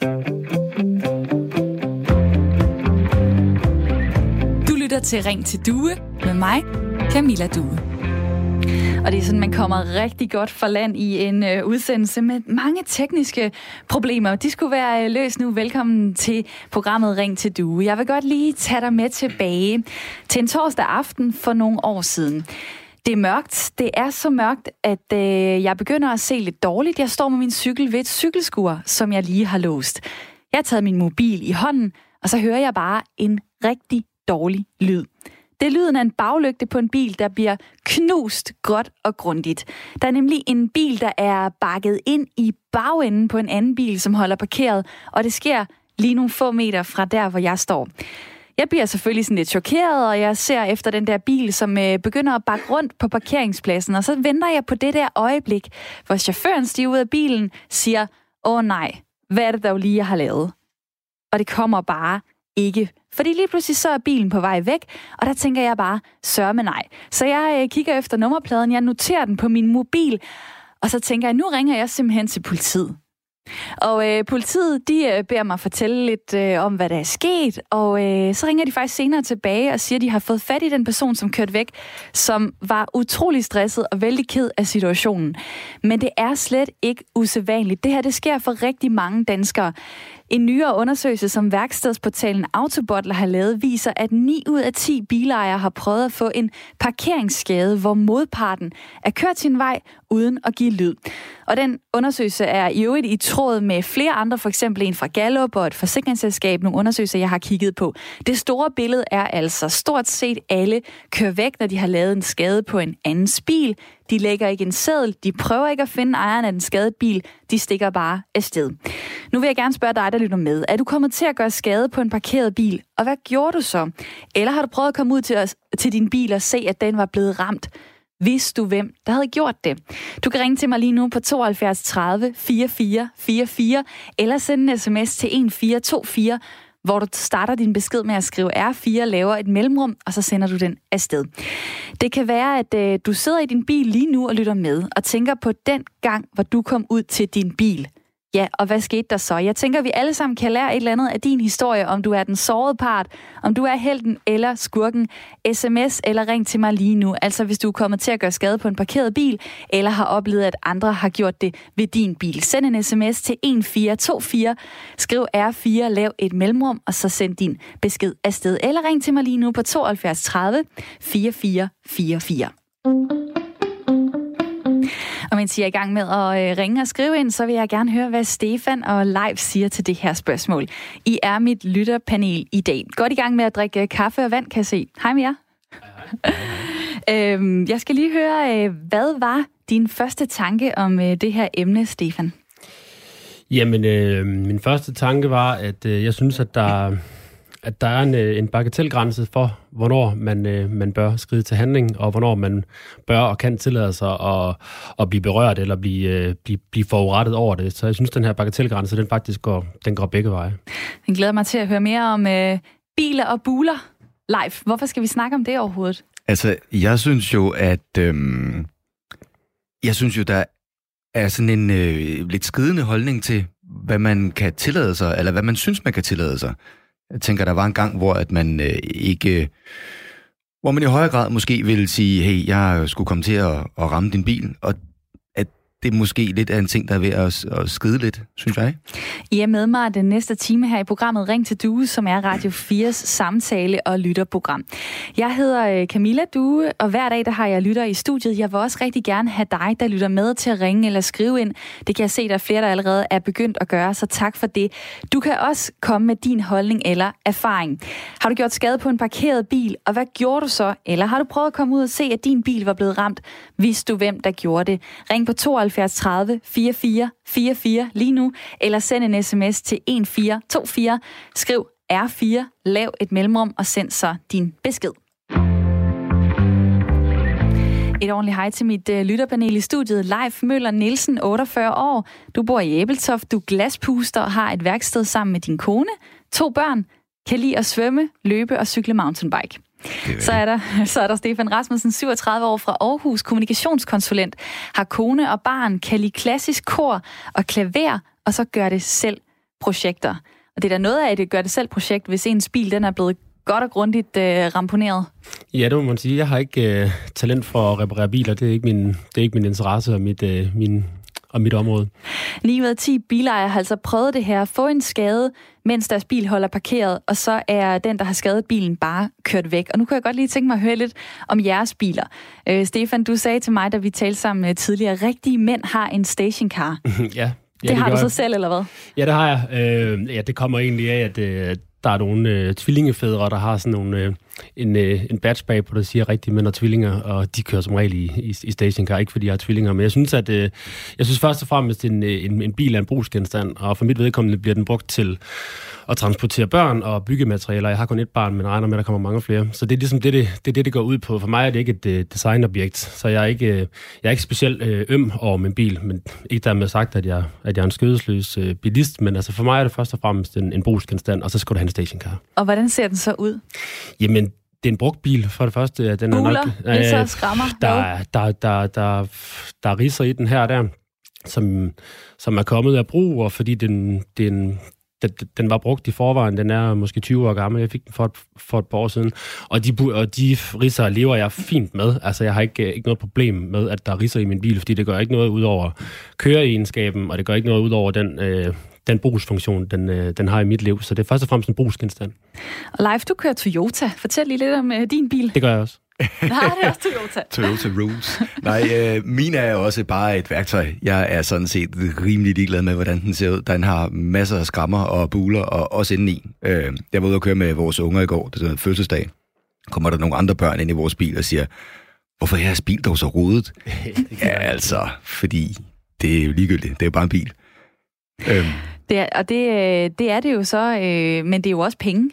Du lytter til Ring til Due med mig, Camilla Due. Og det er sådan, man kommer rigtig godt for land i en øh, udsendelse med mange tekniske problemer. De skulle være øh, løst nu. Velkommen til programmet Ring til Due. Jeg vil godt lige tage dig med tilbage til en torsdag aften for nogle år siden. Det er mørkt. Det er så mørkt, at øh, jeg begynder at se lidt dårligt. Jeg står med min cykel ved et cykelskur, som jeg lige har låst. Jeg har taget min mobil i hånden, og så hører jeg bare en rigtig dårlig lyd. Det er lyden af en baglygte på en bil, der bliver knust godt og grundigt. Der er nemlig en bil, der er bakket ind i bagenden på en anden bil, som holder parkeret, og det sker lige nogle få meter fra der, hvor jeg står. Jeg bliver selvfølgelig sådan lidt chokeret, og jeg ser efter den der bil, som øh, begynder at bakke rundt på parkeringspladsen, og så venter jeg på det der øjeblik, hvor chaufføren stiger ud af bilen, siger, åh nej, hvad er det dog lige, jeg har lavet? Og det kommer bare ikke. Fordi lige pludselig så er bilen på vej væk, og der tænker jeg bare, sørg med nej. Så jeg øh, kigger efter nummerpladen, jeg noterer den på min mobil, og så tænker jeg, nu ringer jeg simpelthen til politiet. Og øh, politiet, de øh, beder mig fortælle lidt øh, om, hvad der er sket, og øh, så ringer de faktisk senere tilbage og siger, at de har fået fat i den person, som kørte væk, som var utrolig stresset og vældig ked af situationen. Men det er slet ikke usædvanligt. Det her, det sker for rigtig mange danskere. En nyere undersøgelse, som værkstedsportalen Autobotler har lavet, viser, at 9 ud af 10 bilejere har prøvet at få en parkeringsskade, hvor modparten er kørt sin vej uden at give lyd. Og den undersøgelse er i øvrigt i tråd med flere andre, for eksempel en fra Gallup og et forsikringsselskab, nogle undersøgelser, jeg har kigget på. Det store billede er altså stort set alle kører væk, når de har lavet en skade på en andens bil. De lægger ikke en seddel, de prøver ikke at finde ejeren af den skadede bil, de stikker bare afsted. Nu vil jeg gerne spørge dig, der lytter med. Er du kommet til at gøre skade på en parkeret bil, og hvad gjorde du så? Eller har du prøvet at komme ud til, til din bil og se, at den var blevet ramt? Vidste du hvem, der havde gjort det. Du kan ringe til mig lige nu på 72 30 44 44, eller sende en sms til 1424, hvor du starter din besked med at skrive R4, laver et mellemrum, og så sender du den afsted. Det kan være, at øh, du sidder i din bil lige nu og lytter med, og tænker på den gang, hvor du kom ud til din bil. Ja, og hvad skete der så? Jeg tænker, vi alle sammen kan lære et eller andet af din historie, om du er den sårede part, om du er helten eller skurken. SMS eller ring til mig lige nu. Altså hvis du er kommet til at gøre skade på en parkeret bil, eller har oplevet, at andre har gjort det ved din bil. Send en sms til 1424. Skriv R4, lav et mellemrum, og så send din besked afsted. Eller ring til mig lige nu på 72 30 4444. Og mens I er i gang med at øh, ringe og skrive ind, så vil jeg gerne høre, hvad Stefan og Leif siger til det her spørgsmål. I er mit lytterpanel i dag. Godt i gang med at drikke kaffe og vand, kan jeg se. Hej med jer. Øhm, jeg skal lige høre, øh, hvad var din første tanke om øh, det her emne, Stefan? Jamen, øh, min første tanke var, at øh, jeg synes, at der at der er en, øh, en bagatelgrænse for, hvornår man, øh, man bør skride til handling, og hvornår man bør og kan tillade sig at, at blive berørt eller blive, øh, blive, blive forurettet over det. Så jeg synes, den her bagatelgrænse, den faktisk går, den går begge veje. Jeg glæder mig til at høre mere om øh, biler og buler. Live. Hvorfor skal vi snakke om det overhovedet? Altså, jeg synes jo, at... Øhm, jeg synes jo, der er sådan en øh, lidt skridende holdning til, hvad man kan tillade sig, eller hvad man synes, man kan tillade sig. Jeg tænker, der var en gang, hvor at man øh, ikke... Hvor man i højere grad måske ville sige, hey, jeg skulle komme til at, at ramme din bil, og det er måske lidt af en ting, der er ved at, at skide lidt, synes jeg. I er med mig den næste time her i programmet Ring til Due, som er Radio 4's samtale- og lytterprogram. Jeg hedder øh, Camilla Due, og hver dag der har jeg lytter i studiet. Jeg vil også rigtig gerne have dig, der lytter med til at ringe eller skrive ind. Det kan jeg se, der er flere, der allerede er begyndt at gøre, så tak for det. Du kan også komme med din holdning eller erfaring. Har du gjort skade på en parkeret bil, og hvad gjorde du så? Eller har du prøvet at komme ud og se, at din bil var blevet ramt? Vidste du, hvem der gjorde det? Ring på 2 72 30 44 44 lige nu, eller send en sms til 1424. Skriv R4, lav et mellemrum og send så din besked. Et ordentligt hej til mit øh, lytterpanel i studiet. Leif Møller Nielsen, 48 år. Du bor i Æbeltoft, du glaspuster og har et værksted sammen med din kone, to børn, kan lide at svømme, løbe og cykle mountainbike. Så er, der, så er der Stefan Rasmussen, 37 år fra Aarhus, kommunikationskonsulent, har kone og barn, kan lide klassisk kor og klaver, og så gør det selv projekter. Og det er da noget af et gør-det-selv-projekt, hvis ens bil den er blevet godt og grundigt øh, ramponeret. Ja, det må man sige. Jeg har ikke øh, talent for at reparere biler. Det er ikke min, det er ikke min interesse og mit, øh, min, og mit område. 9 ud af 10 bilejere har altså prøvet det her. Få en skade, mens deres bil holder parkeret, og så er den, der har skadet bilen, bare kørt væk. Og nu kan jeg godt lige tænke mig at høre lidt om jeres biler. Øh, Stefan, du sagde til mig, da vi talte sammen øh, tidligere, rigtige mænd har en stationcar. ja, Ja, det, det har du så selv, eller hvad? Ja, det har jeg. Øh, ja, det kommer egentlig af, at øh, der er nogle øh, tvillingefædre, der har sådan nogle, øh, en, øh, en batch bag på, der siger rigtige mænd og tvillinger, og de kører som regel i, i, i stationcar, ikke fordi jeg har tvillinger, men jeg synes, at øh, jeg synes først og fremmest, at en, øh, en, en bil er en brugsgenstand, og for mit vedkommende bliver den brugt til at transportere børn og byggematerialer. Jeg har kun et barn, men regner med, at der kommer mange flere. Så det er ligesom det, det, det, det, det går ud på. For mig er det ikke et uh, designobjekt, så jeg er ikke, uh, jeg er ikke specielt uh, øm over min bil, men ikke dermed sagt, at jeg, at jeg er en skødesløs uh, bilist, men altså for mig er det først og fremmest en, en brugsgenstand, og så skal du have en stationcar. Og hvordan ser den så ud? Jamen, det er en brugt bil, for det første. Den Buler, er nok, øh, så skrammer. Der, der, der, der, der, der er riser i den her og der, som, som er kommet af brug, og fordi den, den, den, den var brugt i forvejen. Den er måske 20 år gammel. Jeg fik den for et, for et par år siden. Og de, og de riser lever jeg fint med. Altså, jeg har ikke, ikke noget problem med, at der er riser i min bil, fordi det gør ikke noget ud over køreegenskaben, og det gør ikke noget ud over den, øh, den brugsfunktion, den, øh, den har i mit liv. Så det er først og fremmest en brugsgenstand. Og Leif, du kører Toyota. Fortæl lige lidt om øh, din bil. Det gør jeg også. Nej, det er også Toyota. Toyota Rules. Nej, øh, min er også bare et værktøj. Jeg er sådan set rimelig ligeglad med, hvordan den ser ud. Den har masser af skrammer og buler, og også indeni. Øh, jeg var ude og køre med vores unger i går, det er fødselsdag. Kommer der nogle andre børn ind i vores bil og siger, hvorfor er jeres bil dog så rodet? ja, altså, fordi det er jo ligegyldigt. Det er bare en bil. Øhm. Det er, og det, øh, det er det jo så, øh, men det er jo også penge.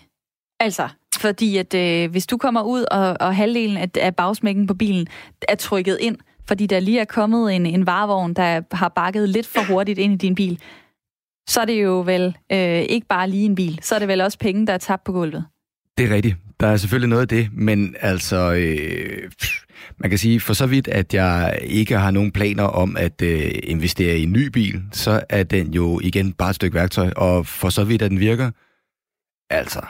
Altså, fordi at øh, hvis du kommer ud, og, og halvdelen af, af bagsmækken på bilen er trykket ind, fordi der lige er kommet en, en varevogn, der har bakket lidt for hurtigt ind i din bil, så er det jo vel øh, ikke bare lige en bil. Så er det vel også penge, der er tabt på gulvet. Det er rigtigt. Der er selvfølgelig noget af det, men altså, øh, man kan sige, for så vidt, at jeg ikke har nogen planer om at øh, investere i en ny bil, så er den jo igen bare et stykke værktøj, og for så vidt, at den virker, altså,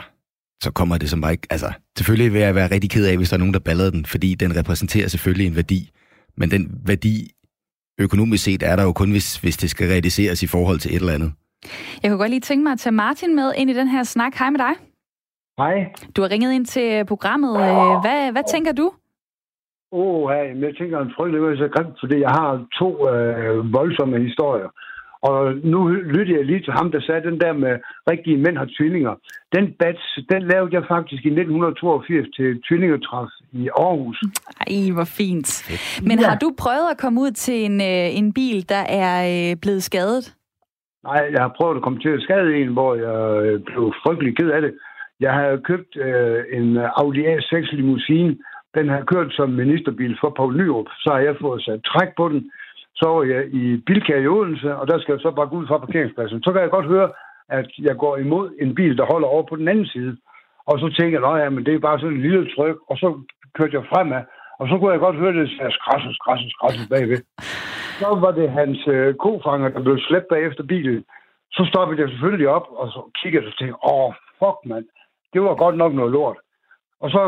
så kommer det som bare ikke... Altså, selvfølgelig vil jeg være rigtig ked af, hvis der er nogen, der baller den, fordi den repræsenterer selvfølgelig en værdi. Men den værdi, økonomisk set, er der jo kun, hvis, hvis det skal realiseres i forhold til et eller andet. Jeg kunne godt lige tænke mig at tage Martin med ind i den her snak. Hej med dig. Hej. Du har ringet ind til programmet. Øh, hvad, hvad tænker du? Åh, oh, hey, jeg tænker en frygtelig så grimt, fordi jeg har to øh, voldsomme historier. Og nu lytter jeg lige til ham, der sagde den der med rigtige mænd har tvillinger. Den batch, den lavede jeg faktisk i 1982 til tvillingetræf i Aarhus. Ej, hvor fint. Men ja. har du prøvet at komme ud til en, øh, en bil, der er øh, blevet skadet? Nej, jeg har prøvet at komme til at skade en, hvor jeg øh, blev frygtelig ked af det. Jeg har købt øh, en Audi A6 limousine. Den har kørt som ministerbil for Paul Nyrup. Så har jeg fået sat træk på den så var jeg i Bilka i Odense, og der skal jeg så bare gå ud fra parkeringspladsen. Så kan jeg godt høre, at jeg går imod en bil, der holder over på den anden side. Og så tænker jeg, ja, men det er bare sådan et lille tryk, og så kørte jeg fremad, og så kunne jeg godt høre det sagde skrasse, skrasse, skrasse bagved. Så var det hans øh, kofanger, der blev slæbt bagefter bilen. Så stoppede jeg selvfølgelig op, og så kiggede jeg og tænkte, åh, fuck mand, det var godt nok noget lort. Og så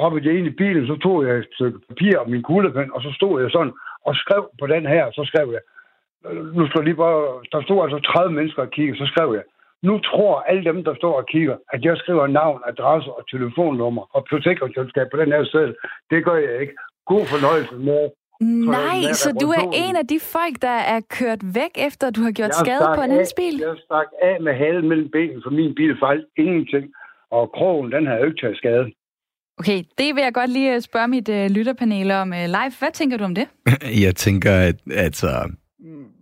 hoppede jeg ind i bilen, så tog jeg et stykke papir og min kuglepen, og så stod jeg sådan og skrev på den her, så skrev jeg, nu står lige bare, der stod altså 30 mennesker og kigger, så skrev jeg, nu tror alle dem, der står og kigger, at jeg skriver navn, adresse og telefonnummer og forsikringsselskab på den her sted. Det gør jeg ikke. God fornøjelse med Nej, så du er en af de folk, der er kørt væk, efter du har gjort skade på en anden bil? Jeg stak af med halen mellem benene, for min bil fejl ingenting. Og krogen, den har jo ikke taget skade. Okay, det vil jeg godt lige øh, spørge mit uh, lytterpanel om. Uh, Leif, hvad tænker du om det? jeg tænker, at altså,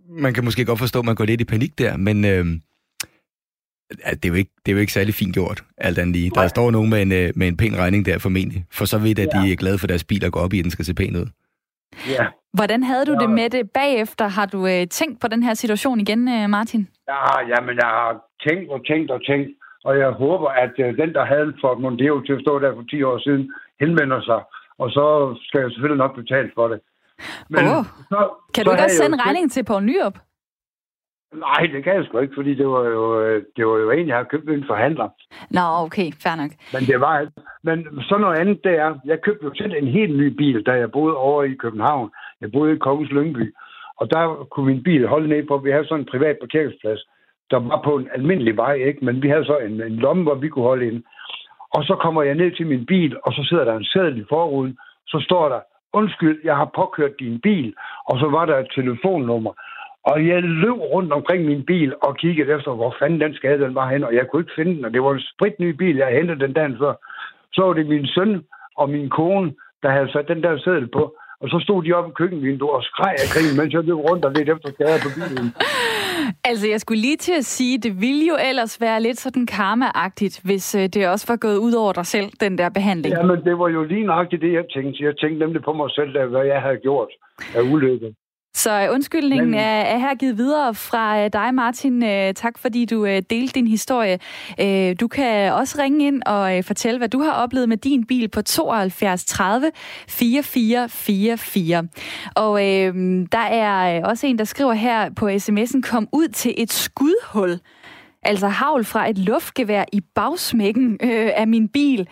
man kan måske godt forstå, at man går lidt i panik der, men uh, det, er jo ikke, det er jo ikke særlig fint gjort, alt andet lige. Der står nogen med en, uh, med en pæn regning der formentlig, for så vidt, at ja. de er glade for deres bil at gå op i, at den skal se pæn ud. Ja. Hvordan havde du ja. det med det bagefter? Har du uh, tænkt på den her situation igen, uh, Martin? Ja, jamen, jeg har tænkt og tænkt og tænkt. Og jeg håber, at øh, den, der havde for Mondeo til at stå der for 10 år siden, henvender sig. Og så skal jeg selvfølgelig nok betale for det. Men oh. så, kan du så ikke også sende regningen til Poul Nyrup? Nej, det kan jeg sgu ikke, fordi det var jo, det var jo en, jeg havde købt en forhandler. Nå, okay, fair nok. Men det var, men så noget andet, det er, jeg købte jo selv en helt ny bil, da jeg boede over i København. Jeg boede i Kongens Lyngby. Og der kunne min bil holde ned på, vi havde sådan en privat parkeringsplads, der var på en almindelig vej, ikke? men vi havde så en, en lomme, hvor vi kunne holde ind. Og så kommer jeg ned til min bil, og så sidder der en sædel i forruden. Så står der, undskyld, jeg har påkørt din bil. Og så var der et telefonnummer. Og jeg løb rundt omkring min bil og kiggede efter, hvor fanden den skade den var hen, og jeg kunne ikke finde den. Og det var en spritny bil, jeg hentede den dagen før. Så var det min søn og min kone, der havde sat den der sædel på. Og så stod de oppe i køkkenvinduet og skreg af grin, mens jeg løb rundt og lidt efter skader på bilen. Altså, jeg skulle lige til at sige, det ville jo ellers være lidt sådan karma-agtigt, hvis øh, det også var gået ud over dig selv, den der behandling. Jamen, det var jo lige nøjagtigt det, jeg tænkte. Jeg tænkte nemlig på mig selv, hvad jeg havde gjort af ulykke. Så øh, undskyldningen Men... er, er her givet videre fra øh, dig, Martin. Øh, tak fordi du delte din historie. Du kan også ringe ind og fortælle, hvad du har oplevet med din bil på 72 30 44 44. Og øh, der er også en, der skriver her på sms'en, kom ud til et skudhul. Altså havl fra et luftgevær i bagsmækken øh, af min bil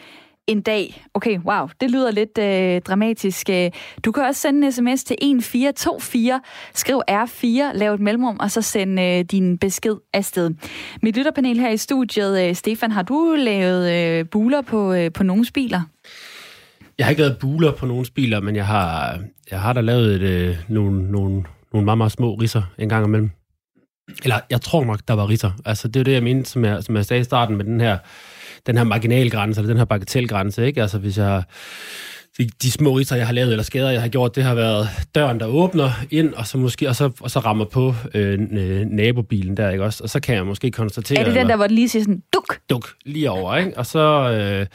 en dag. Okay, wow, det lyder lidt øh, dramatisk. Øh, du kan også sende en sms til 1424, skriv R4, lav et mellemrum, og så send øh, din besked afsted. Mit lytterpanel her i studiet, øh, Stefan, har du lavet øh, buler på, øh, på nogens biler? Jeg har ikke lavet buler på nogens biler, men jeg har, jeg har da lavet et, øh, nogle, nogle, nogle meget, meget små risser en gang imellem. Eller jeg tror nok, der var risser. Altså, det er det, jeg mente, som jeg, som jeg sagde i starten med den her den her marginalgrænse, eller den her bagatelgrænse, ikke? Altså hvis jeg de, de små riser, jeg har lavet, eller skader, jeg har gjort, det har været døren, der åbner ind, og så måske og så, og så rammer på øh, nabobilen der, ikke også? Og så kan jeg måske konstatere... Er det den, der, hvor den lige siger sådan, duk? Duk, lige over, ikke? Og så... Øh,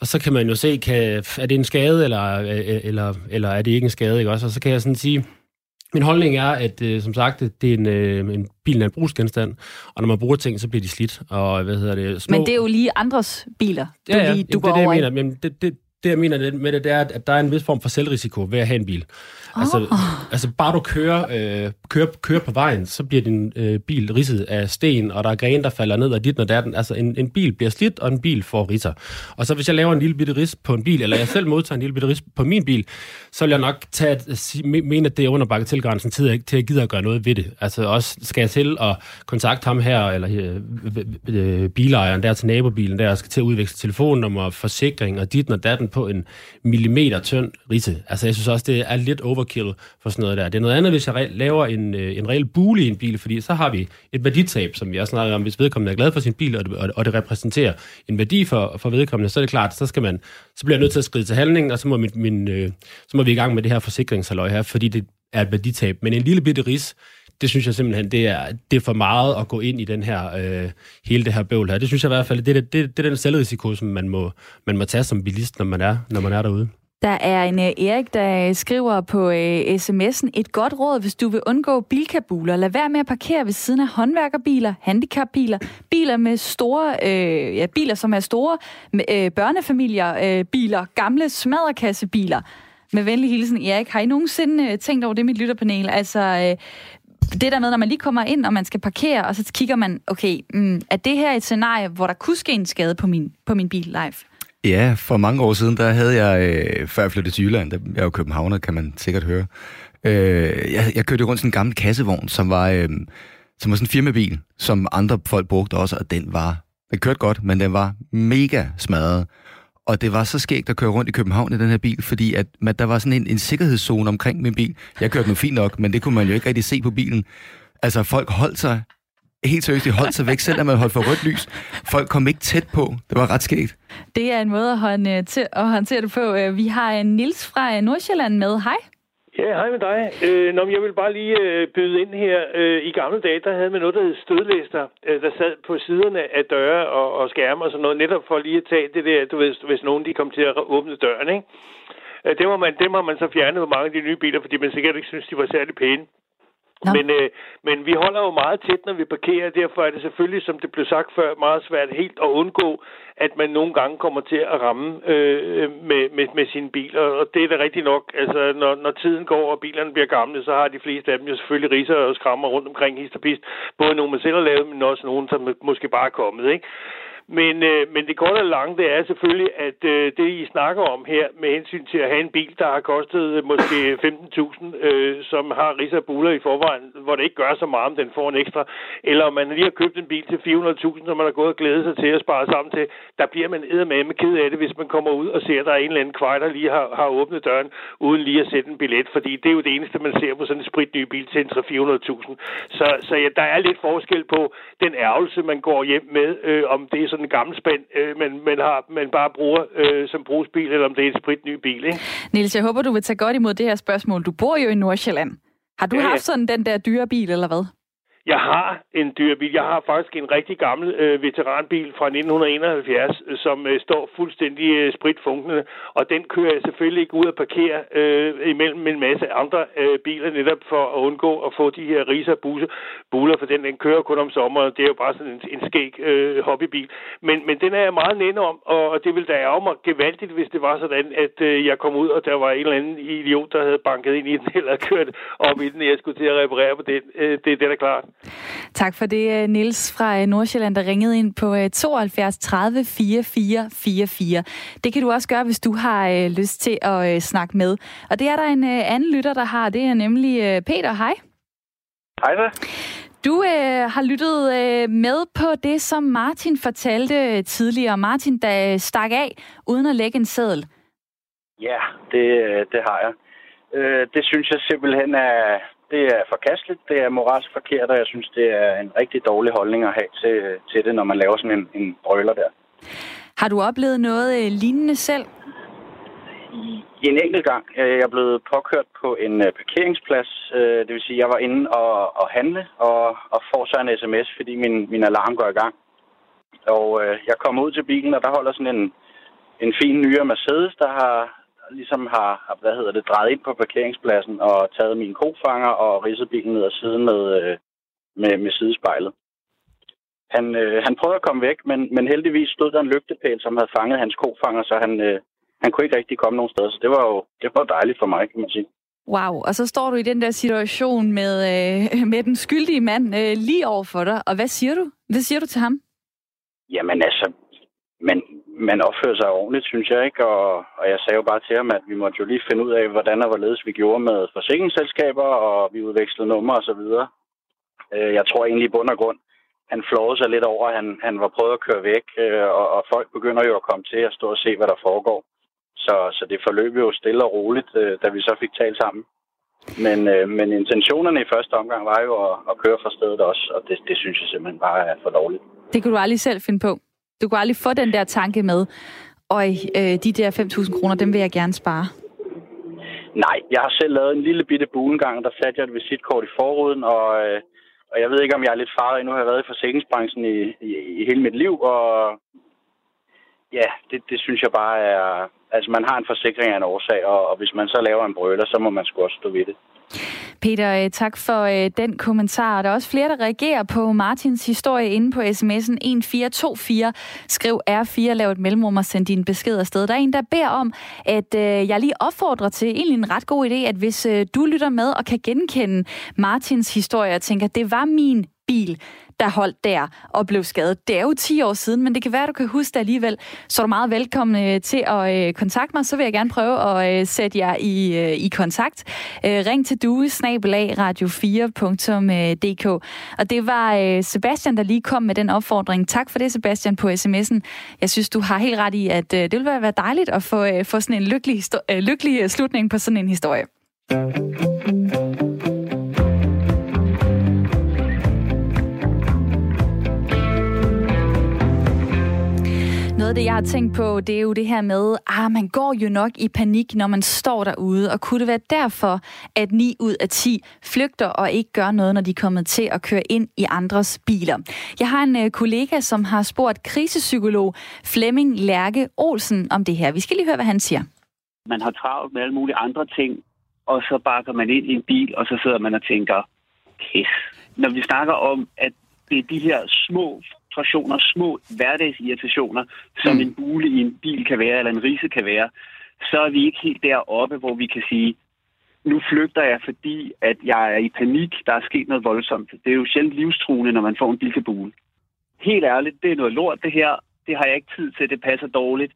og så kan man jo se, kan, er det en skade, eller, øh, eller, eller er det ikke en skade, ikke også? Og så kan jeg sådan sige, min holdning er, at øh, som sagt, det er en, øh, en bil er en brugsgenstand, og når man bruger ting, så bliver de slidt. Og, hvad hedder det, små... Men det er jo lige andres biler, du, ja, ja. lige, du Jamen, det er det, over jeg mener. Men det, det, det, jeg mener med det, det er, at der er en vis form for selvrisiko ved at have en bil. Oh. Altså, altså bare du kører, øh, kører, kører på vejen, så bliver din øh, bil ridset af sten, og der er grene, der falder ned, og dit, når der den. Altså en, en bil bliver slidt, og en bil får ridser. Og så hvis jeg laver en lille bitte ris på en bil, eller jeg selv modtager en lille bitte ris på min bil, så vil jeg nok tage mene, at det er under bagatelgrænsen til, til at gide at gøre noget ved det. Altså også skal jeg til at kontakte ham her, eller øh, øh, bilejeren der til nabobilen der, og skal til at udveksle telefonnummer, forsikring og dit og datten på en millimeter tynd risse. Altså jeg synes også, det er lidt overkill for sådan noget der. Det er noget andet, hvis jeg laver en, øh, en reel bule i en bil, fordi så har vi et værditab, som vi også snakker om, hvis vedkommende er glad for sin bil, og det, og det repræsenterer en værdi for, for vedkommende, så er det klart, så skal man, så bliver jeg nødt til at skride til handling, og så må, min, min, øh, så må vi i gang med det her forsikringshalløj her, fordi det er et værditab. Men en lille bitte ris, det synes jeg simpelthen, det er, det er for meget at gå ind i den her, øh, hele det her bøvl her. Det synes jeg i hvert fald, det er, det, det, er den selvrisiko, som man må, man må tage som bilist, når man er, når man er derude. Der er en øh, Erik, der skriver på øh, sms'en, et godt råd, hvis du vil undgå bilkabuler. Lad være med at parkere ved siden af håndværkerbiler, handicapbiler, biler med store, øh, ja, biler som er store, øh, børnefamilier, øh, biler, gamle smadrekassebiler. Med venlig hilsen, Erik. Har I nogensinde øh, tænkt over det, mit lytterpanel? Altså, øh, det der med, når man lige kommer ind, og man skal parkere, og så kigger man, okay, mm, er det her et scenarie, hvor der kunne ske en skade på min, på min bil live? Ja, for mange år siden, der havde jeg, øh, før jeg flyttede til Jylland, der, jeg er jo københavner, kan man sikkert høre, øh, jeg, jeg kørte rundt sådan en gammel kassevogn, som var, øh, som var sådan en firmabil, som andre folk brugte også, og den var, den kørte godt, men den var mega smadret. Og det var så skægt at køre rundt i København i den her bil, fordi at, at der var sådan en, en sikkerhedszone omkring min bil. Jeg kørte nu fint nok, men det kunne man jo ikke rigtig se på bilen. Altså, folk holdt sig helt seriøst, de holdt sig væk, selvom man holdt for rødt lys. Folk kom ikke tæt på. Det var ret skægt. Det er en måde at, hånd, øh, til, at håndtere det på. Øh, vi har øh, en Nils fra Nordsjælland med. Hej. Ja, hej med dig. Øh, nå, jeg vil bare lige øh, byde ind her. Øh, I gamle dage, der havde man noget, der hed stødlister, øh, der sad på siderne af døre og, og skærme og sådan noget, netop for lige at tage det der, du ved, hvis nogen de kom til at åbne døren, ikke? Øh, det, må man, det må man så fjerne på mange af de nye biler, fordi man sikkert ikke synes, de var særlig pæne. Men, øh, men vi holder jo meget tæt, når vi parkerer. Derfor er det selvfølgelig, som det blev sagt før, meget svært helt at undgå, at man nogle gange kommer til at ramme øh, med, med, med sin bil. Og det er da rigtigt nok. Altså, når, når tiden går, og bilerne bliver gamle, så har de fleste af dem jo selvfølgelig riser og skrammer rundt omkring histopist. Både nogle, man selv har lavet, men også nogle, som måske bare er kommet. Ikke? Men, øh, men det korte og lange, det er selvfølgelig, at øh, det, I snakker om her, med hensyn til at have en bil, der har kostet øh, måske 15.000, øh, som har riser buller i forvejen, hvor det ikke gør så meget, om den får en ekstra, eller om man lige har købt en bil til 400.000, som man har gået og glædet sig til at spare sammen til, der bliver man med ked af det, hvis man kommer ud og ser, at der er en eller anden kvej, der lige har, har åbnet døren, uden lige at sætte en billet, fordi det er jo det eneste, man ser på sådan en spritny bil til en 300-400.000. Så, så ja, der er lidt forskel på den ærgelse, man går hjem med, øh, om det er sådan en gammel spand, øh, men, men, har, man bare bruger øh, som brugsbil, eller om det er en spritny bil. Ikke? Niels, jeg håber, du vil tage godt imod det her spørgsmål. Du bor jo i Nordsjælland. Har du ja, haft sådan den der dyre bil, eller hvad? Jeg har en dyr bil. Jeg har faktisk en rigtig gammel øh, veteranbil fra 1971, øh, som øh, står fuldstændig øh, spritfunkende, og den kører jeg selvfølgelig ikke ud og parkere øh, imellem en masse andre øh, biler, netop for at undgå at få de her riser buse, buler, for den, den kører kun om sommeren. Det er jo bare sådan en, en skæg øh, hobbybil. Men, men den er jeg meget nænde om, og det ville da ærge mig gevaldigt, hvis det var sådan, at øh, jeg kom ud, og der var en eller anden idiot, der havde banket ind i den, eller kørt op i den, og jeg skulle til at reparere på den. Øh, det, det er da klart. Tak for det, øh, Nils fra øh, Nordsjælland, der ringede ind på 72 30 44 44. Det kan du også gøre, hvis du har øh, lyst til at snakke med. Og det er der en anden lytter, der har. Det er nemlig Peter. Hej. Hej da. Du øh, har lyttet øh, med på det, som Martin fortalte tidligere. Martin, der stak af uden at lægge en seddel. Ja, det, det har jeg. Øh, det synes jeg simpelthen er, det er forkasteligt, det er moralsk forkert, og jeg synes, det er en rigtig dårlig holdning at have til, til det, når man laver sådan en, en brøler der. Har du oplevet noget øh, lignende selv? I en enkelt gang. Jeg er blevet påkørt på en øh, parkeringsplads. Øh, det vil sige, at jeg var inde og, og handle og, og får så en sms, fordi min, min alarm går i gang. Og jeg kommer ud til bilen, og der holder sådan en, en fin nyere Mercedes, der har ligesom har, hvad hedder det, drejet ind på parkeringspladsen og taget min kofanger og ridset bilen ned ad siden med, øh, med, med sidespejlet. Han, øh, han prøvede at komme væk, men, men heldigvis stod der en lygtepæl, som havde fanget hans kofanger, så han, øh, han kunne ikke rigtig komme nogen steder. Så det var jo det var dejligt for mig, kan man sige. Wow, og så står du i den der situation med, øh, med den skyldige mand øh, lige over for dig. Og hvad siger du? Hvad siger du til ham? Jamen altså, man, man opfører sig ordentligt, synes jeg ikke. Og, og jeg sagde jo bare til ham, at vi måtte jo lige finde ud af, hvordan og hvorledes vi gjorde med forsikringsselskaber, og vi udvekslede numre og så videre. Øh, jeg tror egentlig i bund og grund, han flåede sig lidt over, at han, han var prøvet at køre væk, øh, og, og folk begynder jo at komme til at stå og se, hvad der foregår. Så, så det forløb jo stille og roligt, øh, da vi så fik talt sammen. Men, øh, men intentionerne i første omgang var jo at, at køre fra stedet også, og det, det synes jeg simpelthen bare er for dårligt. Det kunne du aldrig selv finde på? Du kunne aldrig få den der tanke med, og øh, de der 5.000 kroner, dem vil jeg gerne spare. Nej, jeg har selv lavet en lille bitte bulengang, der satte jeg et visitkort i forruden, og, øh, og jeg ved ikke, om jeg er lidt farlig. Nu har jeg været i forsikringsbranchen i, i, i hele mit liv, og ja, det, det synes jeg bare er... Altså, man har en forsikring af en årsag, og, og hvis man så laver en brøler, så må man sgu også stå ved det. Peter, øh, tak for øh, den kommentar. Der er også flere, der reagerer på Martins historie inde på sms'en 1424. Skriv R4, lav et mellemrum og send din besked afsted. Der er en, der beder om, at øh, jeg lige opfordrer til egentlig en ret god idé, at hvis du lytter med og kan genkende Martins historie og tænker, det var min bil, der holdt der og blev skadet. Det er jo 10 år siden, men det kan være, du kan huske det alligevel. Så er du meget velkommen øh, til at øh, kontakte mig, så vil jeg gerne prøve at øh, sætte jer i, i kontakt. Ring til due radio4.dk. Og det var Sebastian, der lige kom med den opfordring. Tak for det, Sebastian, på sms'en. Jeg synes, du har helt ret i, at det ville være dejligt at få, få sådan en lykkelig, lykkelig slutning på sådan en historie. Noget af det, jeg har tænkt på, det er jo det her med, ah, man går jo nok i panik, når man står derude. Og kunne det være derfor, at 9 ud af 10 flygter og ikke gør noget, når de er kommet til at køre ind i andres biler? Jeg har en uh, kollega, som har spurgt krisepsykolog Flemming Lærke Olsen om det her. Vi skal lige høre, hvad han siger. Man har travlt med alle mulige andre ting, og så bakker man ind i en bil, og så sidder man og tænker, pis. Når vi snakker om, at det er de her små frustrationer, små hverdagsirritationer, som mm. en bule i en bil kan være, eller en rise kan være, så er vi ikke helt deroppe, hvor vi kan sige, nu flygter jeg, fordi at jeg er i panik, der er sket noget voldsomt. Det er jo sjældent livstruende, når man får en bilkabule. Helt ærligt, det er noget lort, det her. Det har jeg ikke tid til, det passer dårligt.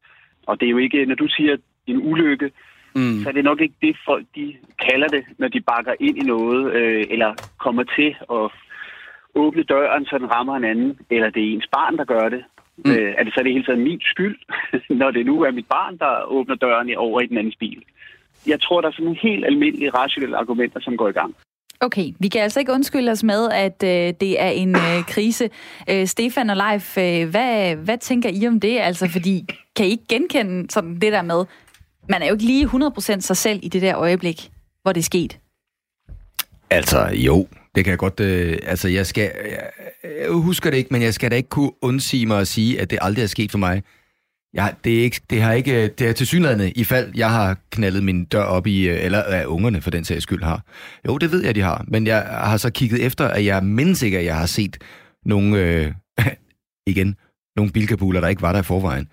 Og det er jo ikke, når du siger en ulykke, mm. så er det nok ikke det, folk de kalder det, når de bakker ind i noget, øh, eller kommer til at åbne døren, så den rammer en anden, eller det er ens barn, der gør det. Mm. Øh, er det så det hele taget min skyld, når det nu er mit barn, der åbner døren over i den andens bil? Jeg tror, der er sådan nogle helt almindelige rationelle argumenter, som går i gang. Okay, vi kan altså ikke undskylde os med, at øh, det er en øh, krise. Øh, Stefan og Leif, øh, hvad, hvad tænker I om det? Altså, fordi kan I ikke genkende sådan det der med, man er jo ikke lige 100% sig selv i det der øjeblik, hvor det er sket? Altså, jo, det kan jeg godt... Øh, altså, jeg skal... Jeg, jeg husker det ikke, men jeg skal da ikke kunne undsige mig at sige, at det aldrig er sket for mig. Jeg, det, er ikke, det har ikke... Øh, det er til i fald jeg har knaldet min dør op i... Øh, eller at ungerne for den sags skyld har. Jo, det ved jeg, de har. Men jeg har så kigget efter, at jeg mindst ikke, at jeg har set nogle... Øh, igen, nogle bilkabuler, der ikke var der i forvejen.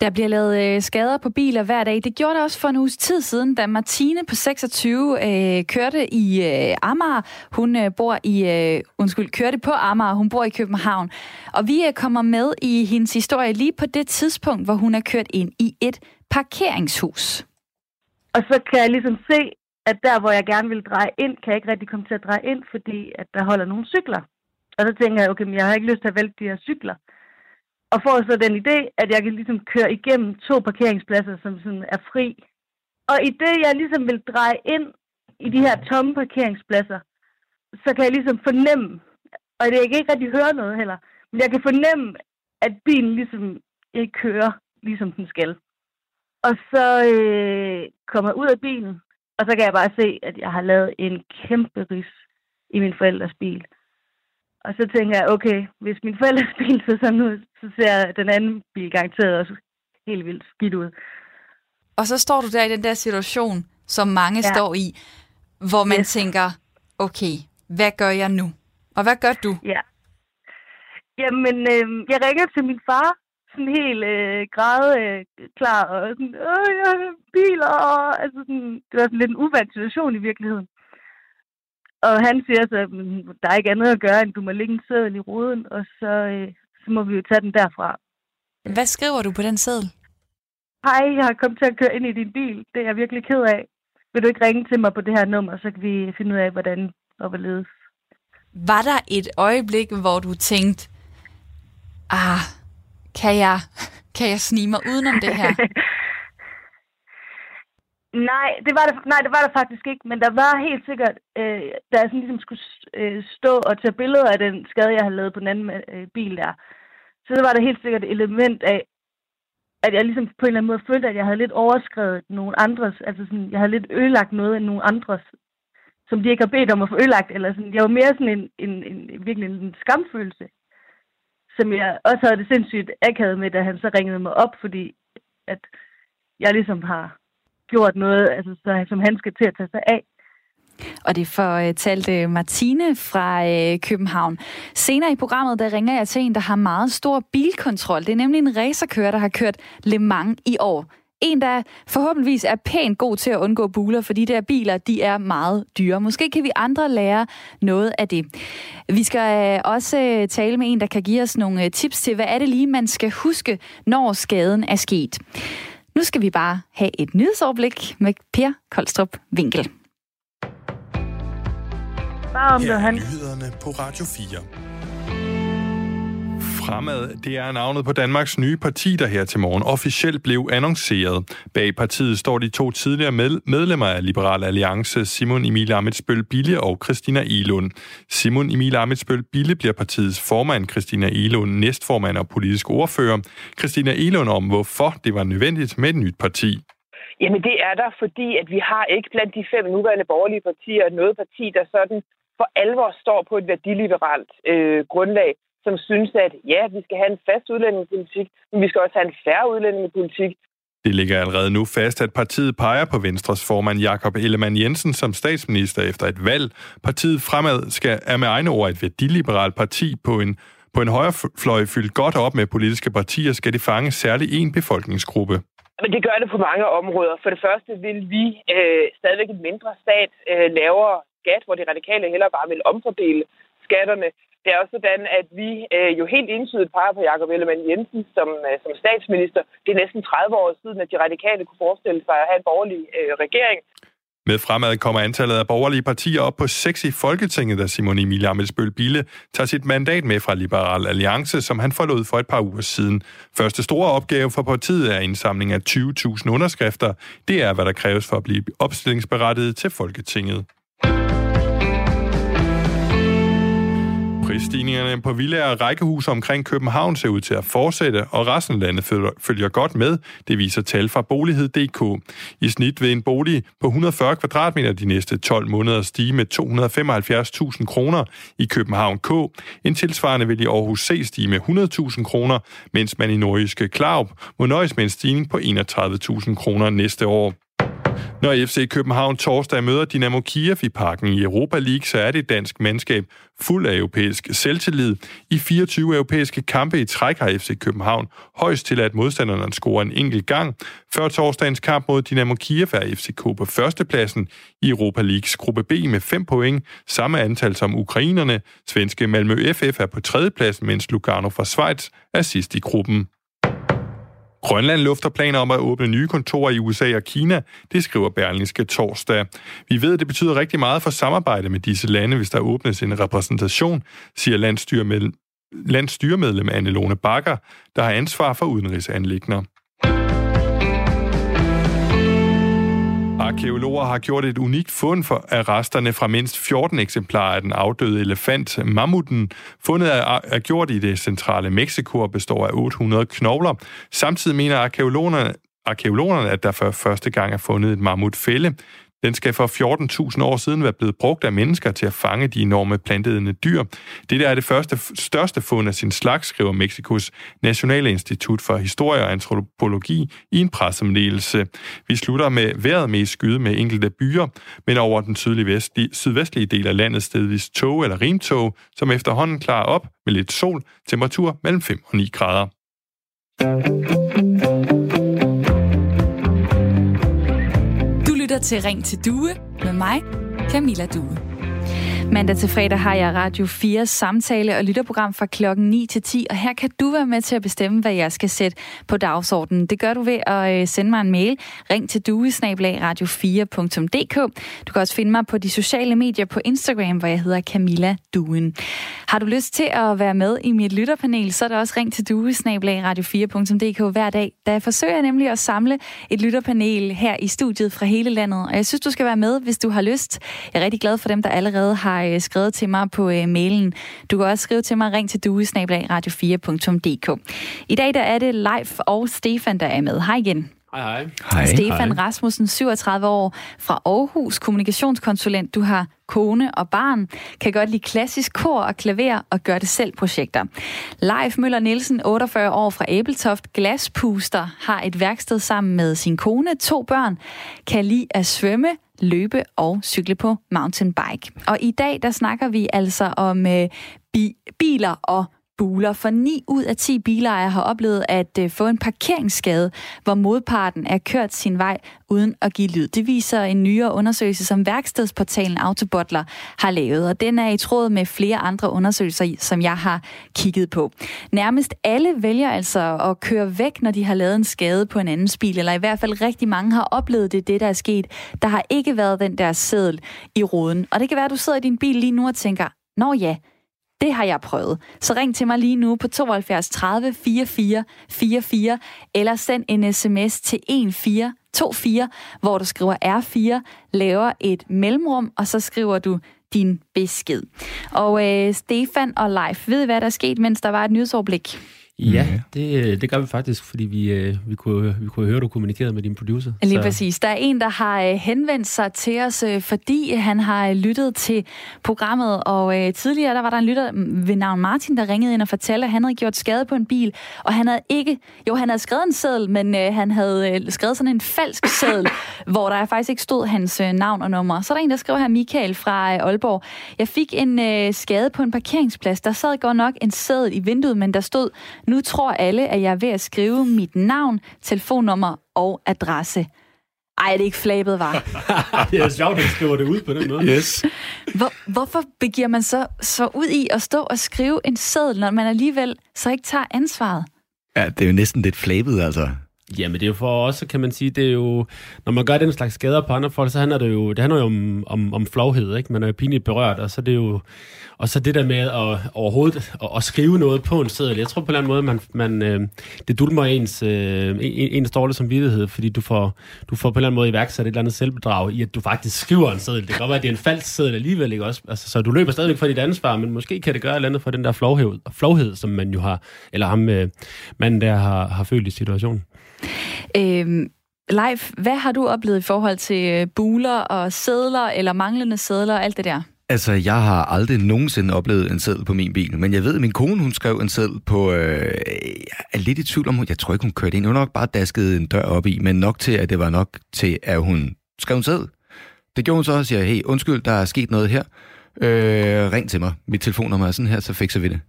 Der bliver lavet øh, skader på biler hver dag. Det gjorde det også for en uges tid siden, da Martine på 26 øh, kørte i øh, Amager. Hun øh, bor i, øh, undskyld, kørte på Amager. Hun bor i København. Og vi øh, kommer med i hendes historie lige på det tidspunkt, hvor hun er kørt ind i et parkeringshus. Og så kan jeg ligesom se, at der, hvor jeg gerne vil dreje ind, kan jeg ikke rigtig komme til at dreje ind, fordi at der holder nogle cykler. Og så tænker jeg, okay, men jeg har ikke lyst til at vælge de her cykler og får så den idé, at jeg kan ligesom køre igennem to parkeringspladser, som sådan er fri. Og i det, jeg ligesom vil dreje ind i de her tomme parkeringspladser, så kan jeg ligesom fornemme, og det, jeg kan ikke rigtig høre noget heller, men jeg kan fornemme, at bilen ligesom ikke kører, ligesom den skal. Og så øh, kommer jeg ud af bilen, og så kan jeg bare se, at jeg har lavet en kæmpe ris i min forældres bil. Og så tænker jeg, okay, hvis min forældres bil ser sådan ud, så ser den anden bil garanteret også helt vildt skidt ud. Og så står du der i den der situation, som mange ja. står i, hvor man yes. tænker, okay, hvad gør jeg nu? Og hvad gør du? Ja. Jamen, øh, jeg ringer til min far, sådan helt øh, græde øh, klar, og sådan, åh, jeg har biler, og altså sådan, det var sådan lidt en uvandt situation i virkeligheden. Og han siger så, at der er ikke andet at gøre, end du må lægge en sædel i ruden, og så, øh, så må vi jo tage den derfra. Hvad skriver du på den sædel? Hej, jeg har kommet til at køre ind i din bil. Det er jeg virkelig ked af. Vil du ikke ringe til mig på det her nummer, så kan vi finde ud af, hvordan og hvorledes. Var der et øjeblik, hvor du tænkte, ah, kan jeg, kan jeg snige mig udenom det her? Nej, det var der, nej, det var der faktisk ikke, men der var helt sikkert, øh, da jeg sådan ligesom skulle øh, stå og tage billeder af den skade, jeg havde lavet på den anden øh, bil der, så var der helt sikkert et element af, at jeg ligesom på en eller anden måde følte, at jeg havde lidt overskrevet nogle andres, altså sådan, jeg havde lidt ødelagt noget end nogle andres, som de ikke har bedt om at få ødelagt, eller sådan, jeg var mere sådan en, en, en virkelig en skamfølelse, som jeg også havde det sindssygt akavet med, da han så ringede mig op, fordi at jeg ligesom har gjort noget, altså, så, som han skal til at tage sig af. Og det fortalte øh, Martine fra øh, København. Senere i programmet, der ringer jeg til en, der har meget stor bilkontrol. Det er nemlig en racerkører, der har kørt Le Mans i år. En, der forhåbentligvis er pænt god til at undgå buler, for de der biler, de er meget dyre. Måske kan vi andre lære noget af det. Vi skal øh, også øh, tale med en, der kan give os nogle tips til, hvad er det lige, man skal huske, når skaden er sket. Nu skal vi bare have et nyhedsoverblik med Per Koldstrup Winkel. Bare om Her er nyhederne på Radio 4. Fremad, det er navnet på Danmarks nye parti, der her til morgen officielt blev annonceret. Bag partiet står de to tidligere medlemmer af Liberal Alliance, Simon Emil Amitsbøl Bille og Christina Elund. Simon Emil Amitsbøl Bille bliver partiets formand, Christina Elund næstformand og politisk ordfører. Christina Elund om, hvorfor det var nødvendigt med et nyt parti. Jamen det er der, fordi at vi har ikke blandt de fem nuværende borgerlige partier noget parti, der sådan for alvor står på et værdiliberalt øh, grundlag som synes, at ja, vi skal have en fast udlændingepolitik, men vi skal også have en færre udlændingepolitik. Det ligger allerede nu fast, at partiet peger på Venstres formand Jakob Ellemann Jensen som statsminister efter et valg. Partiet fremad skal, er med egne ord et værdiliberalt parti på en på en højrefløj fyldt godt op med politiske partier, skal det fange særlig en befolkningsgruppe. Men det gør det på mange områder. For det første vil vi øh, stadigvæk et mindre stat øh, lavere skat, hvor de radikale heller bare vil omfordele skatterne. Det er også sådan, at vi øh, jo helt entydigt peger på Jakob Ellemann Jensen som, øh, som statsminister. Det er næsten 30 år siden, at de radikale kunne forestille sig at have en borgerlig øh, regering. Med fremad kommer antallet af borgerlige partier op på 6 i Folketinget, da Simon Emil Amelsbøl Bille tager sit mandat med fra Liberal Alliance, som han forlod for et par uger siden. Første store opgave for partiet er indsamling af 20.000 underskrifter. Det er, hvad der kræves for at blive opstillingsberettiget til Folketinget. Prisstigningerne på villaer og rækkehuse omkring København ser ud til at fortsætte, og resten af landet følger godt med. Det viser tal fra Bolighed.dk. I snit vil en bolig på 140 kvadratmeter de næste 12 måneder stige med 275.000 kroner i København K. En tilsvarende vil i Aarhus C stige med 100.000 kroner, mens man i nordiske Klaup må nøjes med en stigning på 31.000 kroner næste år. Når FC København torsdag møder Dynamo Kiev i parken i Europa League, så er det dansk mandskab fuld af europæisk selvtillid. I 24 europæiske kampe i træk har FC København højst til, at modstanderne scorer en enkelt gang. Før torsdagens kamp mod Dynamo Kiev er FCK på førstepladsen i Europa Leagues gruppe B med 5 point, samme antal som ukrainerne. Svenske Malmø FF er på tredjepladsen, mens Lugano fra Schweiz er sidst i gruppen. Grønland lufter planer om at åbne nye kontorer i USA og Kina, det skriver Berlingske torsdag. Vi ved, at det betyder rigtig meget for samarbejde med disse lande, hvis der åbnes en repræsentation, siger landstyremedlem, landstyremedlem Anne-Lone Bakker, der har ansvar for udenrigsanlægner. Arkeologer har gjort et unikt fund for af resterne fra mindst 14 eksemplarer af den afdøde elefant mammuten. Fundet er, er gjort i det centrale Mexico og består af 800 knogler. Samtidig mener arkeologerne, arkeologerne, at der for første gang er fundet et mammutfælde. Den skal for 14.000 år siden være blevet brugt af mennesker til at fange de enorme plantedende dyr. Det der er det første, største fund af sin slags, skriver Mexikos Nationale Institut for Historie og Antropologi i en pressemeddelelse. Vi slutter med vejret med skyde med enkelte byer, men over den sydlige vestlige, sydvestlige del af landet stedvis tog eller rimtog, som efterhånden klarer op med lidt sol, temperatur mellem 5 og 9 grader. Lytter til Ring til Due med mig, Camilla Due. Mandag til fredag har jeg Radio 4 samtale- og lytterprogram fra klokken 9 til 10, og her kan du være med til at bestemme, hvad jeg skal sætte på dagsordenen. Det gør du ved at øh, sende mig en mail. Ring til duesnablag.radio4.dk. Du kan også finde mig på de sociale medier på Instagram, hvor jeg hedder Camilla Duen. Har du lyst til at være med i mit lytterpanel, så er der også ring til duesnablag.radio4.dk hver dag. Der forsøger jeg nemlig at samle et lytterpanel her i studiet fra hele landet, og jeg synes, du skal være med, hvis du har lyst. Jeg er rigtig glad for dem, der allerede har har øh, skrevet til mig på øh, mailen. Du kan også skrive til mig, ring til duesnablag.radio4.dk. I dag der er det Leif og Stefan, der er med. Hej igen. Hej, hej. Hej. Stefan hej. Rasmussen, 37 år, fra Aarhus, kommunikationskonsulent. Du har kone og barn, kan godt lide klassisk kor og klaver og gør det selv projekter. Leif Møller Nielsen, 48 år fra Æbeltoft, glaspuster, har et værksted sammen med sin kone, to børn, kan lide at svømme, løbe og cykle på mountainbike. Og i dag, der snakker vi altså om øh, bi- biler og buler, for 9 ud af 10 bilejere har oplevet at øh, få en parkeringsskade, hvor modparten er kørt sin vej uden at give lyd. Det viser en nyere undersøgelse, som værkstedsportalen Autobotler har lavet, og den er i tråd med flere andre undersøgelser, som jeg har kigget på. Nærmest alle vælger altså at køre væk, når de har lavet en skade på en anden bil, eller i hvert fald rigtig mange har oplevet det, det der er sket. Der har ikke været den der seddel i ruden. Og det kan være, at du sidder i din bil lige nu og tænker, Nå ja, det har jeg prøvet. Så ring til mig lige nu på 72 30 44 44, eller send en sms til 1424, hvor du skriver R4, laver et mellemrum, og så skriver du din besked. Og øh, Stefan og Leif, ved I, hvad der er sket, mens der var et nyhedsoverblik? Ja, det, det gør vi faktisk, fordi vi, øh, vi, kunne, vi kunne høre, at du kommunikerede med din producer. Lige så. præcis. Der er en, der har øh, henvendt sig til os, øh, fordi han har lyttet til programmet, og tidligere der var der en lytter ved navn Martin, der ringede ind og fortalte, at han havde gjort skade på en bil, og han havde ikke, jo han havde skrevet en seddel, men han havde skrevet sådan en falsk seddel, hvor der faktisk ikke stod hans navn og nummer. Så er der en, der skriver her, Michael fra Aalborg. Jeg fik en skade på en parkeringsplads. Der sad godt nok en seddel i vinduet, men der stod nu tror alle, at jeg er ved at skrive mit navn, telefonnummer og adresse. Ej, det er ikke flabet, var. det er sjovt, at skriver det ud på den måde. Yes. Hvor, hvorfor begiver man så, så ud i at stå og skrive en seddel, når man alligevel så ikke tager ansvaret? Ja, det er jo næsten lidt flabet, altså. Jamen, det er jo for os, kan man sige, det er jo, når man gør den slags skader på andre folk, så handler det jo, det handler jo om, om, om flovhed, ikke? Man er jo pinligt berørt, og så det er jo, og så det der med at overhovedet at, at skrive noget på en seddel. Jeg tror på en eller anden måde, man, man, øh, det dulmer ens, øh, ens dårlige samvittighed, fordi du får, du får på en eller anden måde iværksat et eller andet selvbedrag i, at du faktisk skriver en seddel. Det kan godt være, at det er en falsk seddel alligevel, ikke også? Altså, så du løber stadigvæk fra dit ansvar, men måske kan det gøre et eller andet for den der flovhed, flovhed som man jo har, eller ham, øh, manden der har, har følt i situationen. Øhm, Leif, hvad har du oplevet i forhold til øh, buler og sædler, eller manglende sædler og alt det der? Altså, jeg har aldrig nogensinde oplevet en seddel på min bil, men jeg ved, at min kone, hun skrev en seddel på... Øh, jeg er lidt i tvivl om, jeg tror ikke, hun kørte ind. Hun nok bare dasket en dør op i, men nok til, at det var nok til, at hun skrev en seddel. Det gjorde hun så og siger, hey, undskyld, der er sket noget her. Øh, ring til mig. Mit telefonnummer er sådan her, så fikser vi det.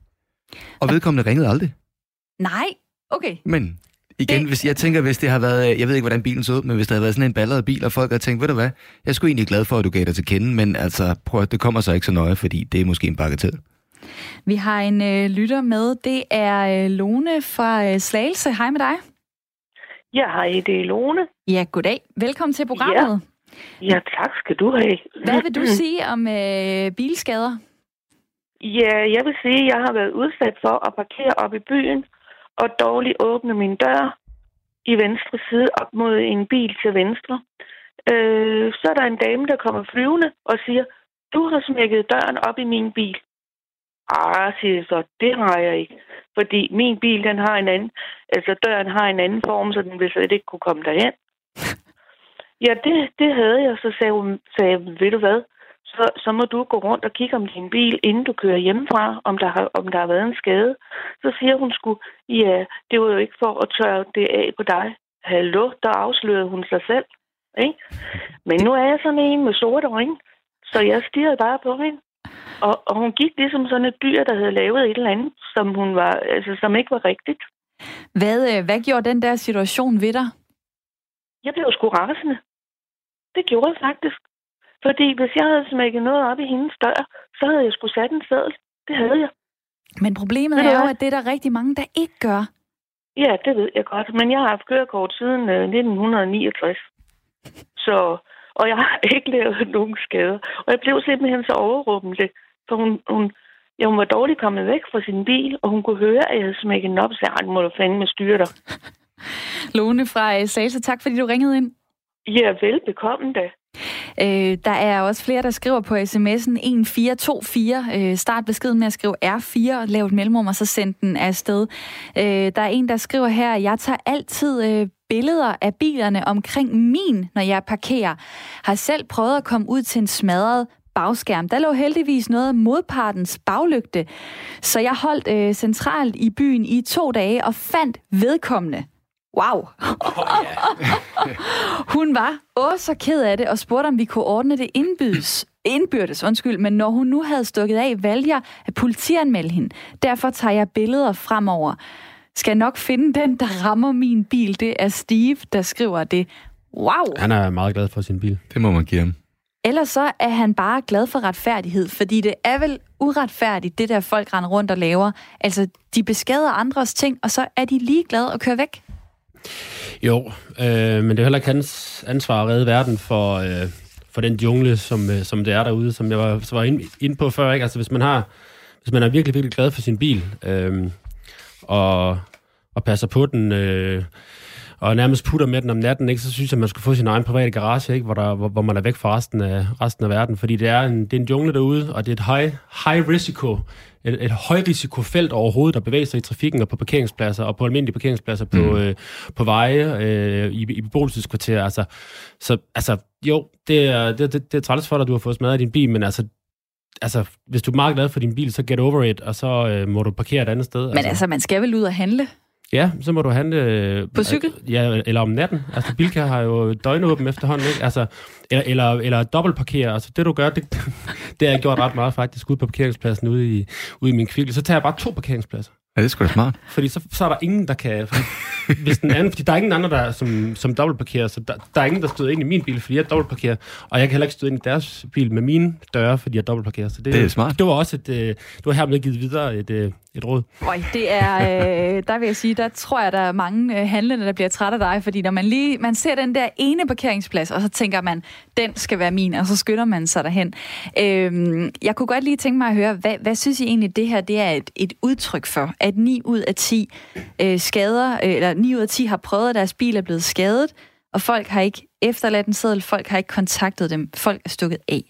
Og vedkommende ringede aldrig. Nej, okay. Men Igen, det... hvis jeg tænker, hvis det har været, jeg ved ikke, hvordan bilen så ud, men hvis der har været sådan en balleret bil, og folk har tænkt, ved du hvad, jeg er sgu egentlig glad for, at du gav dig til kende, men altså, prøv at det kommer så ikke så nøje, fordi det er måske en bagatell. Vi har en øh, lytter med, det er øh, Lone fra øh, Slagelse. Hej med dig. Ja, hej, det er Lone. Ja, goddag. Velkommen til programmet. Ja, ja tak skal du have. Hvad vil du sige om øh, bilskader? Ja, jeg vil sige, at jeg har været udsat for at parkere op i byen, og dårligt åbne min dør i venstre side op mod en bil til venstre. Øh, så er der en dame, der kommer flyvende og siger, du har smækket døren op i min bil. Ah, siger jeg så, det har jeg ikke. Fordi min bil, den har en anden, altså døren har en anden form, så den vil slet ikke kunne komme derhen. Ja, det, det havde jeg. Så sagde hun, sagde, ved du hvad, så, så må du gå rundt og kigge om din bil, inden du kører hjemmefra, om der har, om der har været en skade. Så siger hun sgu, ja, det var jo ikke for at tørre det af på dig. Hallo, der afslørede hun sig selv. Ikke? Men nu er jeg sådan en med sorte øjne, så jeg stirrede bare på hende. Og, og hun gik ligesom sådan et dyr, der havde lavet et eller andet, som, hun var, altså, som ikke var rigtigt. Hvad, øh, hvad gjorde den der situation ved dig? Jeg blev sgu rasende. Det gjorde jeg faktisk. Fordi hvis jeg havde smækket noget op i hendes dør, så havde jeg skulle sat en seddel. Det havde jeg. Men problemet er jo, at det er der rigtig mange, der ikke gør. Ja, det ved jeg godt. Men jeg har haft kørekort siden øh, 1969. Så, og jeg har ikke lavet nogen skader. Og jeg blev simpelthen så overrumpelig. For hun, hun, ja, hun var dårligt kommet væk fra sin bil, og hun kunne høre, at jeg havde smækket den op, så jeg må du fandme styre dig. Lone fra øh, Salse, tak fordi du ringede ind. Ja, velbekomme da. Øh, der er også flere, der skriver på sms'en 1424. Øh, start beskeden med at skrive R4 og lave et mellemrum, og så send den afsted. Øh, der er en, der skriver her, jeg tager altid øh, billeder af bilerne omkring min, når jeg parkerer. Har selv prøvet at komme ud til en smadret bagskærm. Der lå heldigvis noget af modpartens baglygte, så jeg holdt øh, centralt i byen i to dage og fandt vedkommende. Wow. Oh, yeah. hun var også så ked af det og spurgte, om vi kunne ordne det indbydes, indbyrdes, undskyld, men når hun nu havde stukket af, valgte jeg at politianmelde hende. Derfor tager jeg billeder fremover. Skal nok finde den, der rammer min bil. Det er Steve, der skriver det. Wow! Han er meget glad for sin bil. Det må man give ham. Ellers så er han bare glad for retfærdighed, fordi det er vel uretfærdigt, det der folk render rundt og laver. Altså, de beskader andres ting, og så er de ligeglade og kører væk. Jo, øh, men det er heller ikke hans ansvar at redde verden for, øh, for den jungle, som, øh, som det er derude, som jeg var, var inde ind på før. Ikke? Altså, hvis man har hvis man er virkelig, virkelig glad for sin bil, øh, og, og passer på den, øh, og nærmest putter med den om natten, ikke, så synes jeg, man skulle få sin egen private garage, ikke, hvor, der, hvor, hvor man er væk fra resten af, resten af verden. Fordi det er, en, det er en jungle derude, og det er et high, high risiko et, et højrisikofelt overhovedet, der bevæger sig i trafikken og på parkeringspladser, og på almindelige parkeringspladser på, mm. øh, på veje øh, i, i beboelseskvarterer. Altså, så altså, jo, det er, det, det, det er træls for dig, at du har fået smadret din bil, men altså, altså, hvis du er meget glad for din bil, så get over it, og så øh, må du parkere et andet sted. Men altså, altså man skal vel ud og handle? Ja, så må du handle... Øh, på cykel? Ja, eller om natten. Altså, Bilka har jo døgnåben efterhånden, ikke? Altså, eller, eller, eller dobbeltparkere. Altså, det du gør, det, det har jeg gjort ret meget faktisk, ude på parkeringspladsen ude i, ude i min kvikkel. Så tager jeg bare to parkeringspladser. Ja, det er sgu da smart. Fordi så, så er der ingen, der kan... Hvis den anden, fordi der er ingen andre, der, som, som dobbeltparkerer, så der, der er ingen, der støder ind i min bil, fordi jeg dobbeltparkerer, og jeg kan heller ikke støde ind i deres bil med mine døre, fordi jeg dobbeltparkerer. Så det, det er smart. Det var også et... Øh, du har hermed givet videre et, øh, et råd. Øj, det er, øh, der vil jeg sige, der tror jeg, der er mange øh, handlende, der bliver træt af dig, fordi når man lige man ser den der ene parkeringsplads, og så tænker man, den skal være min, og så skynder man sig derhen. Øh, jeg kunne godt lige tænke mig at høre, hvad, hvad synes I egentlig, det her det er et, et udtryk for, at 9 ud af 10 øh, skader, øh, eller 9 ud af 10 har prøvet, at deres bil er blevet skadet, og folk har ikke efterladt en seddel, folk har ikke kontaktet dem, folk er stukket af.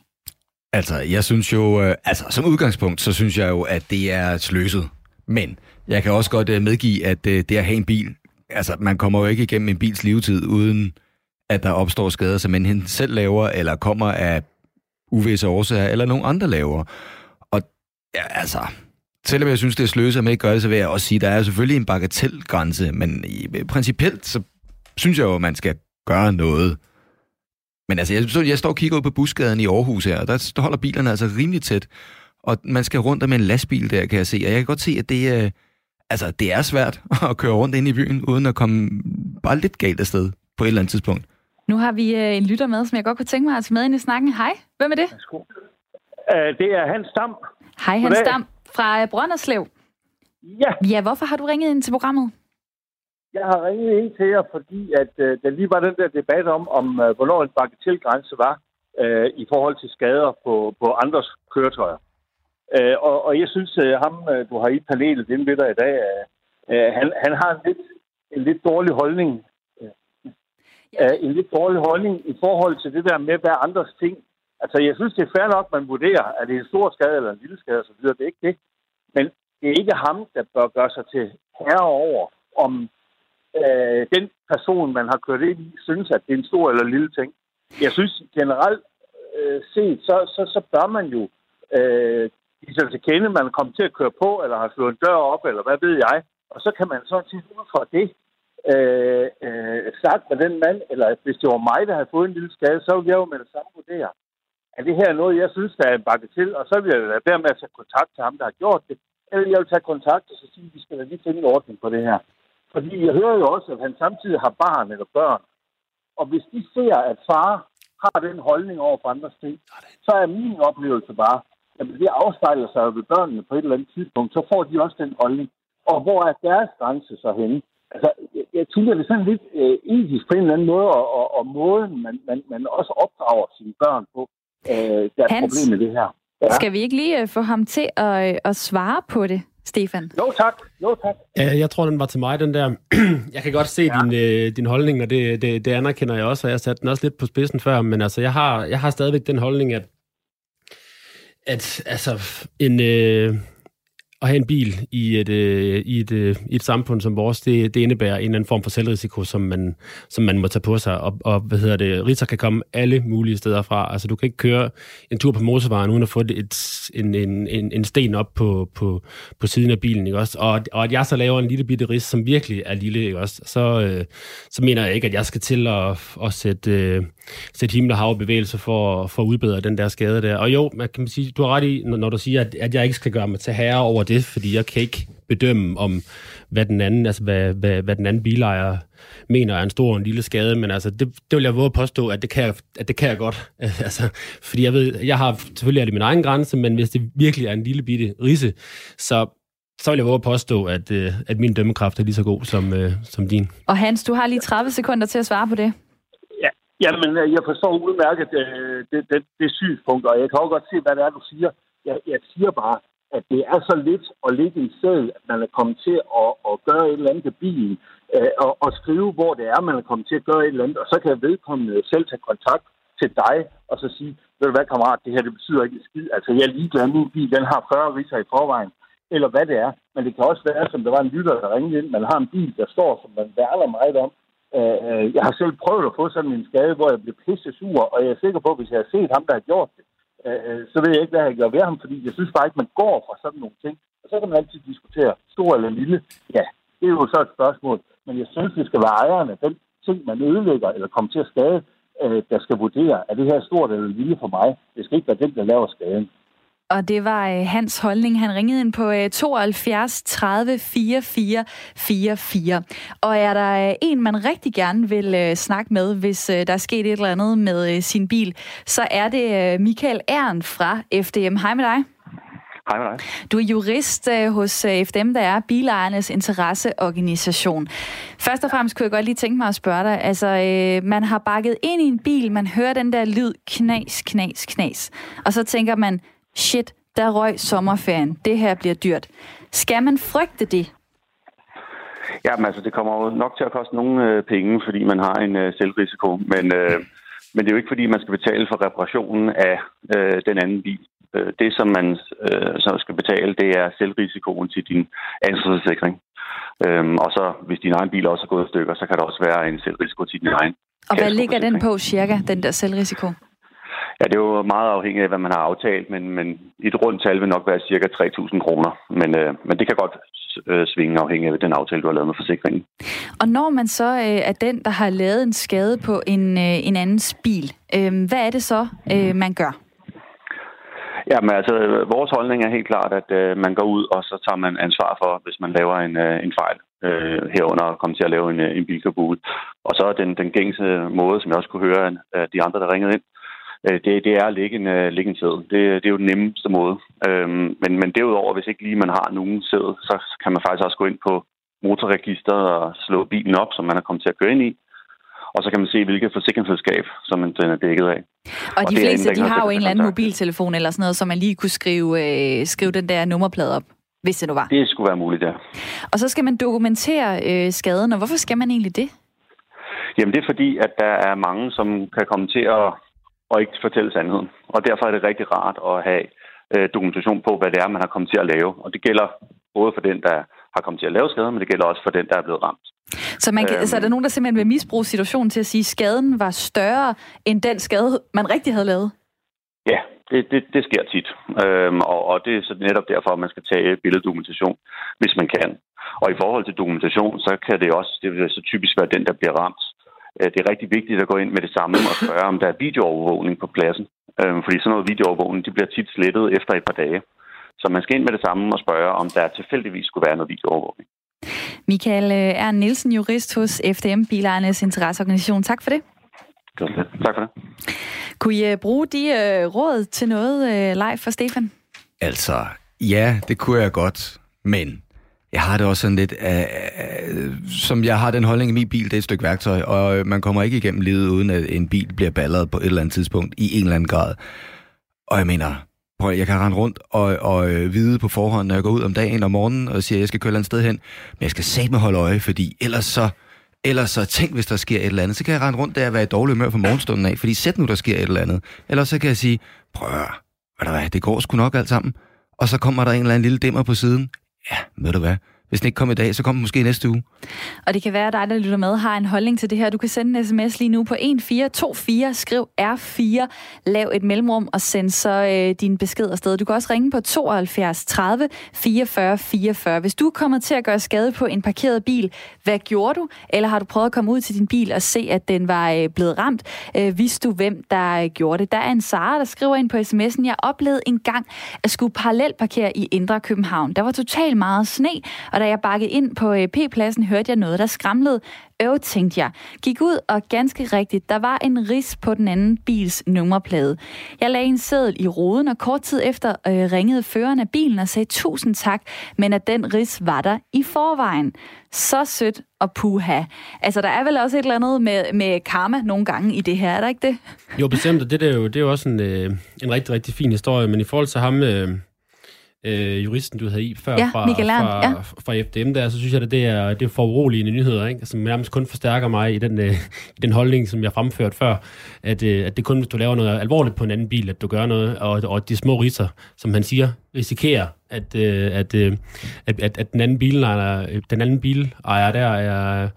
Altså, jeg synes jo, øh, altså som udgangspunkt, så synes jeg jo, at det er sløset. Men jeg kan også godt øh, medgive, at øh, det at have en bil, altså man kommer jo ikke igennem en bils levetid, uden at der opstår skader, som enten selv laver, eller kommer af uvisse årsager, eller nogen andre laver. Og ja, altså, selvom jeg synes, det er sløset, at man ikke gør det, så vil jeg også sige, at der er selvfølgelig en bagatelgrænse, men i, øh, principielt, så synes jeg jo, at man skal gøre noget. Men altså, jeg, jeg står og kigger ud på busgaden i Aarhus her, og der holder bilerne altså rimelig tæt og man skal rundt med en lastbil der, kan jeg se. Og jeg kan godt se, at det, er, altså, det er svært at køre rundt ind i byen, uden at komme bare lidt galt afsted på et eller andet tidspunkt. Nu har vi øh, en lytter med, som jeg godt kunne tænke mig at tage med ind i snakken. Hej, hvem er det? Uh, det er Hans Dam. Hej Hans Dam fra øh, Brønderslev. Ja. Ja, hvorfor har du ringet ind til programmet? Jeg har ringet ind til jer, fordi at uh, der lige var den der debat om, om uh, hvornår en bagatelgrænse var uh, i forhold til skader på, på andres køretøjer. Øh, og, og jeg synes, at ham, øh, du har i panelet inde ved dig i dag, øh, han, han har en lidt, en lidt dårlig holdning. Ja. En lidt dårlig holdning i forhold til det der med, hvad andres ting. Altså, jeg synes, det er fair nok, man vurderer, at det er en stor skade eller en lille skade osv. Det er ikke det. Men det er ikke ham, der bør gøre sig til herre over, om øh, den person, man har kørt ind i, synes, at det er en stor eller lille ting. Jeg synes generelt øh, set, så, så, så bør man jo øh, de sig til kende, man kommer til at køre på, eller har slået en dør op, eller hvad ved jeg. Og så kan man sådan set ud fra det øh, øh, sagt med den mand, eller hvis det var mig, der havde fået en lille skade, så ville jeg jo med det samme vurdere. Er det her noget, jeg synes, der er en bakke til? Og så vil jeg lade være med at tage kontakt til ham, der har gjort det. Eller jeg vil tage kontakt og så sige, at vi skal da lige finde en ordning på det her. Fordi jeg hører jo også, at han samtidig har barn eller børn. Og hvis de ser, at far har den holdning over for andres ting, så er min oplevelse bare, jamen det afspejler sig ved børnene på et eller andet tidspunkt, så får de også den holdning. Og hvor er deres grænse så henne? Altså, jeg, jeg tænker, det er sådan lidt øh, etisk på en eller anden måde, og, og, og måden, man, man, man også opdrager sine børn på, øh, der er Hans, problem med det her. Ja. Skal vi ikke lige øh, få ham til at, øh, at svare på det, Stefan? Jo tak, jo tak. Ja, jeg tror, den var til mig, den der. jeg kan godt se ja. din, øh, din holdning, og det, det, det anerkender jeg også, og jeg satte den også lidt på spidsen før, men altså, jeg har, jeg har stadigvæk den holdning, at at altså, en, øh, at have en bil i et, øh, i et, øh, i et samfund som vores, det, det indebærer en eller anden form for selvrisiko, som man, som man må tage på sig. Og, og hvad hedder det, Ritter kan komme alle mulige steder fra. Altså, du kan ikke køre en tur på motorvejen uden at få et, en, en, en, en sten op på, på, på siden af bilen. Ikke også? Og, og at jeg så laver en lille bitte ris, som virkelig er lille, ikke også? Så, øh, så mener jeg ikke, at jeg skal til at, at sætte, øh, sætte himmel og hav bevægelse for, for at udbedre den der skade der. Og jo, man kan sige, du har ret i, når, du siger, at, at jeg ikke skal gøre mig til herre over det, fordi jeg kan ikke bedømme om, hvad den anden, altså hvad, hvad, hvad den anden bilejer mener er en stor og en lille skade, men altså, det, det vil jeg våge at påstå, at det kan jeg, at det kan jeg godt. altså, fordi jeg ved, jeg har selvfølgelig er det min egen grænse, men hvis det virkelig er en lille bitte risse, så så vil jeg våge at påstå, at, øh, at min dømmekraft er lige så god som, øh, som din. Og Hans, du har lige 30 sekunder til at svare på det. Ja, jamen, øh, jeg forstår udmærket det, det, det, det synspunkt, og jeg kan også godt se, hvad det er, du siger. Jeg, jeg siger bare, at det er så lidt at ligge i sæd, at man er kommet til at, at gøre et eller andet til bilen, øh, og, og skrive, hvor det er, man er kommet til at gøre et eller andet, og så kan vedkommende selv tage kontakt til dig, og så sige, ved du hvad, kammerat, det her, det betyder ikke skid. Altså, jeg er ligeglad, min bil, den har 40 riser i forvejen, eller hvad det er. Men det kan også være, som der var en lytter, der ringede ind, man har en bil, der står, som man værner meget om. Øh, øh, jeg har selv prøvet at få sådan en skade, hvor jeg blev pisse sur, og jeg er sikker på, at hvis jeg har set ham, der har gjort det, øh, øh, så ved jeg ikke, hvad jeg gør ved ham, fordi jeg synes bare ikke, man går fra sådan nogle ting. Og så kan man altid diskutere, stor eller lille. Ja, det er jo så et spørgsmål. Men jeg synes, det skal være ejerne, den ting, man ødelægger eller kommer til at skade, øh, der skal vurdere, er det her stort eller lille for mig. Det skal ikke være den, der laver skaden. Og det var øh, hans holdning. Han ringede ind på øh, 72 30 44 44. Og er der øh, en, man rigtig gerne vil øh, snakke med, hvis øh, der er sket et eller andet med øh, sin bil, så er det øh, Michael Ern fra FDM. Hej med dig. Hej med dig. Du er jurist øh, hos øh, FDM, der er Bilejernes Interesseorganisation. Først og fremmest kunne jeg godt lige tænke mig at spørge dig. Altså, øh, man har bakket ind i en bil, man hører den der lyd, knas, knas, knas. Og så tænker man, shit, der røg sommerferien. Det her bliver dyrt. Skal man frygte det? Ja, men altså, det kommer jo nok til at koste nogle øh, penge, fordi man har en øh, selvrisiko. Men, øh, men det er jo ikke, fordi man skal betale for reparationen af øh, den anden bil. Øh, det, som man øh, så skal betale, det er selvrisikoen til din ansvarsforsikring. Øhm, og så, hvis din egen bil også er gået i stykker, så kan der også være en selvrisiko til din egen. Og hvad ligger den på cirka, den der selvrisiko? Ja, det er jo meget afhængigt af, hvad man har aftalt, men, men et rundt tal vil nok være cirka 3.000 kroner. Men, øh, men det kan godt øh, svinge afhængig af den aftale, du har lavet med forsikringen. Og når man så øh, er den, der har lavet en skade på en, øh, en andens bil, øh, hvad er det så, øh, man gør? Ja, men altså, vores holdning er helt klart, at øh, man går ud, og så tager man ansvar for, hvis man laver en, øh, en fejl øh, herunder at komme til at lave en, øh, en bilkabut. Og så er den, den gængse måde, som jeg også kunne høre af de andre, der ringede ind, det, det er at lægge en, uh, lægge en sæd. Det, det er jo den nemmeste måde. Øhm, men, men derudover, hvis ikke lige man har nogen sæd, så kan man faktisk også gå ind på motorregisteret og slå bilen op, som man er kommet til at køre ind i og så kan man se, hvilket forsikringsselskab, som den er dækket af. Og de og fleste, de har jo en eller anden mobiltelefon eller sådan noget, så man lige kunne skrive, øh, skrive den der nummerplade op, hvis det nu var. Det skulle være muligt, ja. Og så skal man dokumentere øh, skaden, og hvorfor skal man egentlig det? Jamen det er fordi, at der er mange, som kan komme til at og ikke fortælle sandheden. Og derfor er det rigtig rart at have øh, dokumentation på, hvad det er, man har kommet til at lave. Og det gælder både for den, der har kommet til at lave skaden, men det gælder også for den, der er blevet ramt. Så, man kan, øhm, så er der nogen, der simpelthen vil misbruge situationen til at sige, at skaden var større end den skade, man rigtig havde lavet? Ja, det, det, det sker tit. Øhm, og, og det er så netop derfor, at man skal tage billeddokumentation, hvis man kan. Og i forhold til dokumentation, så kan det også det vil så typisk være den, der bliver ramt. Øh, det er rigtig vigtigt at gå ind med det samme og spørge, om der er videoovervågning på pladsen. Øhm, fordi sådan noget videoovervågning, de bliver tit slettet efter et par dage. Så man skal ind med det samme og spørge, om der tilfældigvis skulle være noget videoovervågning. Michael øh, er Nielsen, jurist hos FDM, Bilejernes Interesseorganisation. Tak for det. Tak for det. Kunne I øh, bruge de uh, råd til noget uh, live for Stefan? Altså, ja, det kunne jeg godt, men jeg har det også sådan lidt, øh, øh som jeg har den holdning i min bil, det er et stykke værktøj, og øh, man kommer ikke igennem livet, uden at en bil bliver balleret på et eller andet tidspunkt i en eller anden grad. Og jeg mener, prøv, jeg kan rende rundt og, og øh, vide på forhånd, når jeg går ud om dagen og morgenen og siger, at jeg skal køre et eller andet sted hen, men jeg skal satme holde øje, fordi ellers så, ellers så tænk, hvis der sker et eller andet, så kan jeg rende rundt der og være i dårlig humør for morgenstunden af, fordi sæt nu, der sker et eller andet. Ellers så kan jeg sige, prøv hvad der hvad, det går sgu nok alt sammen. Og så kommer der en eller anden lille dimmer på siden. Ja, ved du hvad, hvis den ikke kommer i dag, så kommer den måske næste uge. Og det kan være, at dig, der lytter med, har en holdning til det her. Du kan sende en sms lige nu på 1424, skriv R4, lav et mellemrum og send så øh, din besked afsted. Du kan også ringe på 72 30 44 44. Hvis du er kommet til at gøre skade på en parkeret bil, hvad gjorde du? Eller har du prøvet at komme ud til din bil og se, at den var øh, blevet ramt? Øh, vidste du, hvem der øh, gjorde det? Der er en Sara, der skriver ind på sms'en, jeg oplevede en gang at skulle parallelt parkere i Indre København. Der var totalt meget sne, og da jeg bakkede ind på øh, P-pladsen, hørte jeg noget, der skramlede. Øv, tænkte jeg. Gik ud, og ganske rigtigt, der var en ris på den anden bils nummerplade. Jeg lagde en seddel i roden, og kort tid efter øh, ringede føreren af bilen og sagde tusind tak, men at den ris var der i forvejen. Så sødt og puha. Altså, der er vel også et eller andet med, med karma nogle gange i det her, er der ikke det? Jo, bestemt, og det, der jo, det er jo også en, øh, en rigtig, rigtig fin historie, men i forhold til ham... Øh øh, juristen, du havde i før Ja, fra, Michael Ernst, fra, ja. fra FDM der, så synes jeg, at det er, det er for uroligende nyheder, ikke? som nærmest kun forstærker mig i den, øh, i den holdning, som jeg fremførte før, at, øh, at det kun, hvis du laver noget alvorligt på en anden bil, at du gør noget, og, og de små risser, som han siger, risikerer, at, øh, at, øh, at, at, at den anden bilejer, den anden bilejer der er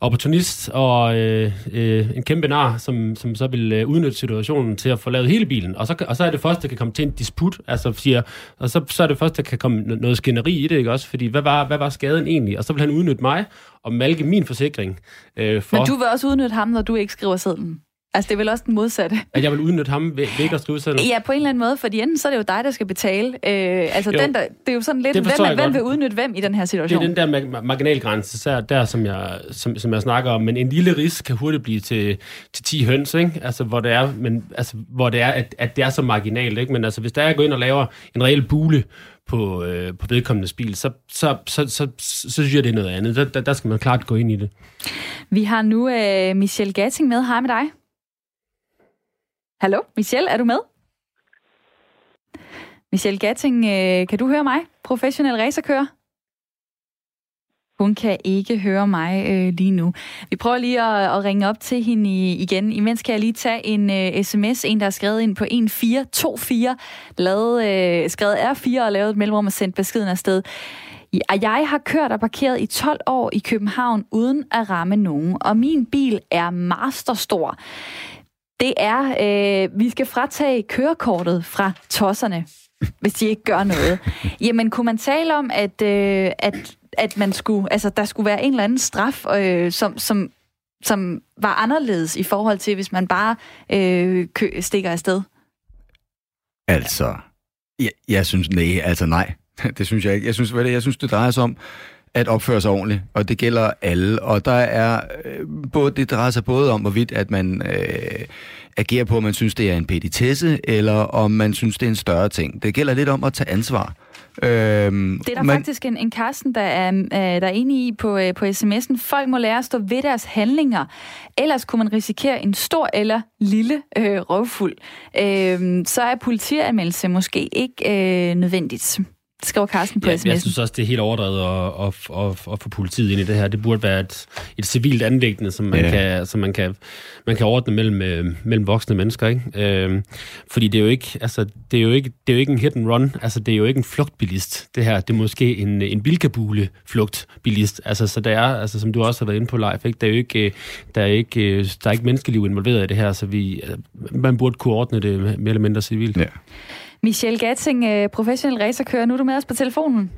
opportunist og øh, øh, en kæmpe nar, som, som så vil øh, udnytte situationen til at få lavet hele bilen. Og så, og så er det først, der kan komme til en disput, altså siger, og så, så er det først, der kan komme no- noget skænderi i det, ikke også? Fordi hvad var, hvad var skaden egentlig? Og så vil han udnytte mig og malke min forsikring øh, for, Men du vil også udnytte ham, når du ikke skriver sedlen. Altså, det er vel også den modsatte. at jeg vil udnytte ham ved, ved ikke at skrive selv. Ja, på en eller anden måde, fordi enten så er det jo dig, der skal betale. Øh, altså, Jo. den der, det er jo sådan lidt, Det hvem, hvem godt. vil udnytte hvem i den her Det situation? er den der ma- marginalgrænse, så der, som jeg, som, som jeg snakker om. Men en lille ris kan hurtigt blive til, til 10 høns, ikke? Altså, hvor det er, men, altså, hvor det er at, at det er så marginalt. Ikke? Men altså, hvis der er at gå ind og laver en reel bule på, øh, på vedkommendes bil, så, så, så, så, så, synes jeg, det er noget andet. Der, der, der skal man klart gå ind i det. Vi har nu øh, Michelle Gatting med. Hej med dig. Hallo, Michelle, er du med? Michelle Gatting, øh, kan du høre mig? Professionel racerkører? Hun kan ikke høre mig øh, lige nu. Vi prøver lige at, at ringe op til hende i, igen. Imens kan jeg lige tage en øh, sms, en der er skrevet ind på 1424, lavet, øh, skrevet R4 og lavet et mellemrum og sendt beskeden afsted. Jeg har kørt og parkeret i 12 år i København uden at ramme nogen, og min bil er masterstor. Det er, øh, vi skal fratage kørekortet fra tosserne, hvis de ikke gør noget. Jamen, kunne man tale om, at, øh, at, at man skulle, altså, der skulle være en eller anden straf, øh, som, som, som var anderledes i forhold til, hvis man bare øh, kø, stikker afsted? Altså, jeg, jeg synes, nej, altså nej. Det synes jeg ikke. Jeg synes, hvad det, jeg synes, det drejer sig om at opføre sig ordentligt, og det gælder alle. Og der er øh, både, det drejer sig både om, hvorvidt at man øh, agerer på, om man synes, det er en petitesse, eller om man synes, det er en større ting. Det gælder lidt om at tage ansvar. Øhm, Det er der man... faktisk en, en Karsten, der er, øh, der er enig i på, øh, på sms'en. Folk må lære at stå ved deres handlinger. Ellers kunne man risikere en stor eller lille øh, røvfuld. Øh, så er politianmeldelse måske ikke øh, nødvendigt. Det skriver Karsten på Ja, sms'en. jeg synes også, det er helt overdrevet at, at, at, at få politiet ind i det her. Det burde være et, et civilt anlæggende, som man, Ja. kan, som man, kan, man kan ordne mellem, øh, mellem voksne mennesker. Ikke? Øhm, fordi det er, jo ikke, altså, det, er jo ikke, det er jo ikke en hit and run. Altså, det er jo ikke en flugtbilist, det her. Det er måske en, en bilkabule flugtbilist. Altså, så der er, altså, som du også har været inde på, Leif, ikke? Der, er jo ikke, øh, der, er ikke, øh, der er ikke menneskeliv involveret i det her, så vi, man burde kunne ordne det mere eller mindre civilt. Ja. Michelle Gatting, øh, professionel racerkører. Nu er du med os på telefonen.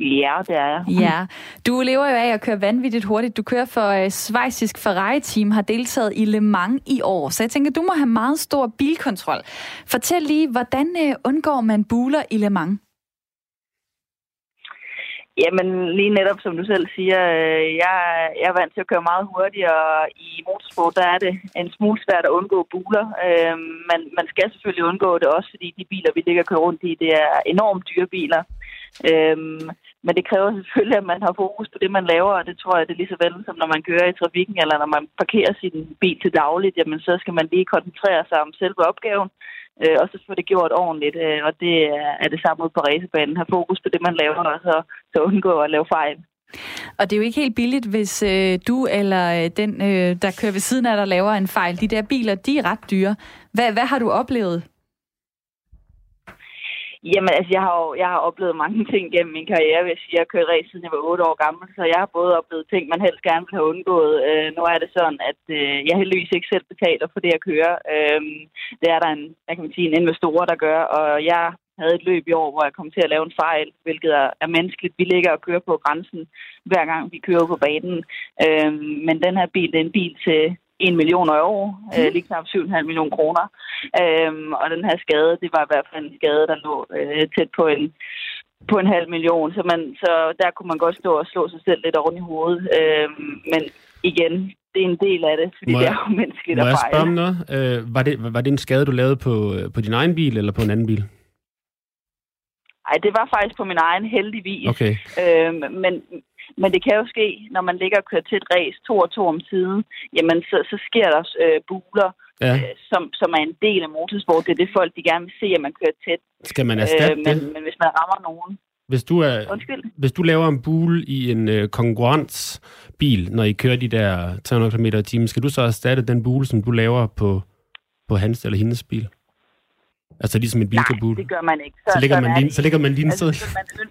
Ja, det er jeg. Ja, du lever jo af at køre vanvittigt hurtigt. Du kører for uh, Schweizisk Ferrari-team, har deltaget i Le Mans i år. Så jeg tænker, du må have meget stor bilkontrol. Fortæl lige, hvordan uh, undgår man buler i Le Mans? Jamen, lige netop som du selv siger, øh, jeg, jeg er vant til at køre meget hurtigt, og i motorsport, der er det en smule svært at undgå buler. Øh, man, man skal selvfølgelig undgå det også, fordi de biler, vi ligger og kører rundt i, det er enormt dyre biler. Øh, men det kræver selvfølgelig, at man har fokus på det, man laver, og det tror jeg, det er lige så vel, som når man kører i trafikken, eller når man parkerer sin bil til dagligt, jamen så skal man lige koncentrere sig om selve opgaven, øh, og så få det gjort ordentligt. Øh, og det er, er det samme ud på racebanen. Have fokus på det, man laver, og så, så undgå at lave fejl. Og det er jo ikke helt billigt, hvis øh, du eller øh, den, øh, der kører ved siden af dig, laver en fejl. De der biler, de er ret dyre. Hvad, hvad har du oplevet? Jamen, altså, jeg har jo jeg har oplevet mange ting gennem min karriere, hvis jeg har kørt race, siden jeg var 8 år gammel, så jeg har både oplevet ting, man helst gerne vil have undgået. Øh, nu er det sådan, at øh, jeg heldigvis ikke selv betaler for det, jeg kører. Øh, det er der en, jeg kan man sige, en investor, der gør, og jeg havde et løb i år, hvor jeg kom til at lave en fejl, hvilket er, er menneskeligt. Vi ligger og kører på grænsen, hver gang vi kører på banen. Øh, men den her bil, det er en bil til 1 million euro, øh, lige knap 7,5 millioner kroner. Øhm, og den her skade, det var i hvert fald en skade, der lå øh, tæt på en, på en halv million. Så, man, så der kunne man godt stå og slå sig selv lidt oven i hovedet. Øhm, men igen, det er en del af det, fordi Må det jeg- er jo menneskeligt Må at jeg fejle. spørge om noget? Øh, var, det, var det en skade, du lavede på, øh, på din egen bil, eller på en anden bil? Ej, det var faktisk på min egen heldigvis. Okay. Øhm, men, men det kan jo ske, når man ligger og kører til et race to og to om siden, jamen så, så sker der øh, buler, ja. øh, som, som er en del af motorsport. Det er det folk, de gerne vil se, at man kører tæt. Skal man erstatte øh, men, det? men hvis man rammer nogen... Hvis du, er, Undskyld. hvis du laver en bule i en øh, konkurrensbil, når I kører de der 300 km i timen, skal du så erstatte den bule, som du laver på, på hans eller hendes bil? Altså ligesom en bilkabule? Nej, det gør man ikke. Så, ligger sådan man, lige, det så ligger man lige Altså, man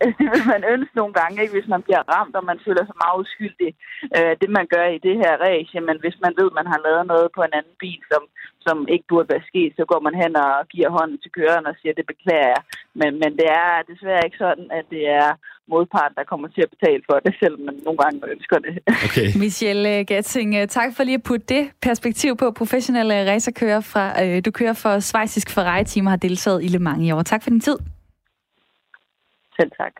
det vil man ønske nogle gange, ikke, hvis man bliver ramt, og man føler sig meget uskyldig. Øh, det man gør i det her race, men hvis man ved, at man har lavet noget på en anden bil, som, som ikke burde være sket, så går man hen og giver hånden til køreren og siger, det beklager jeg. Men, men det er desværre ikke sådan, at det er modparten, der kommer til at betale for det, selvom man nogle gange ønsker det. Okay. Michelle Gatting, øh, tak for lige at putte det perspektiv på. Professionelle racerkører fra, øh, du kører for Schweizisk Ferrari-team har deltaget i Le Mans i år. Tak for din tid. Selv tak.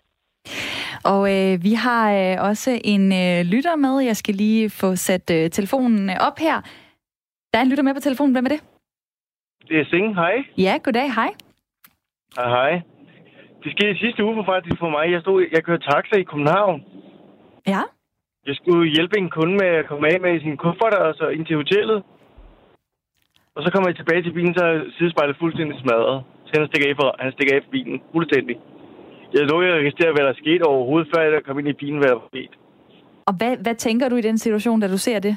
Og øh, vi har øh, også en øh, lytter med. Jeg skal lige få sat øh, telefonen op her. Der er en lytter med på telefonen. Hvem er det? Det er Sing. Hej. Ja, goddag. Hej. Hej, hej. Det skete sidste uge for faktisk for mig. Jeg, stod, jeg kørte taxa i København. Ja. Jeg skulle hjælpe en kunde med at komme af med sin kuffert og så ind til hotellet. Og så kommer jeg tilbage til bilen, så er sidespejlet fuldstændig smadret. Så han stikker af for, han stikker af for bilen. Fuldstændig. Jeg lå at registrere, hvad der skete overhovedet, før jeg kom ind i bilen, hvad der var sket. Og hvad, hvad tænker du i den situation, da du ser det?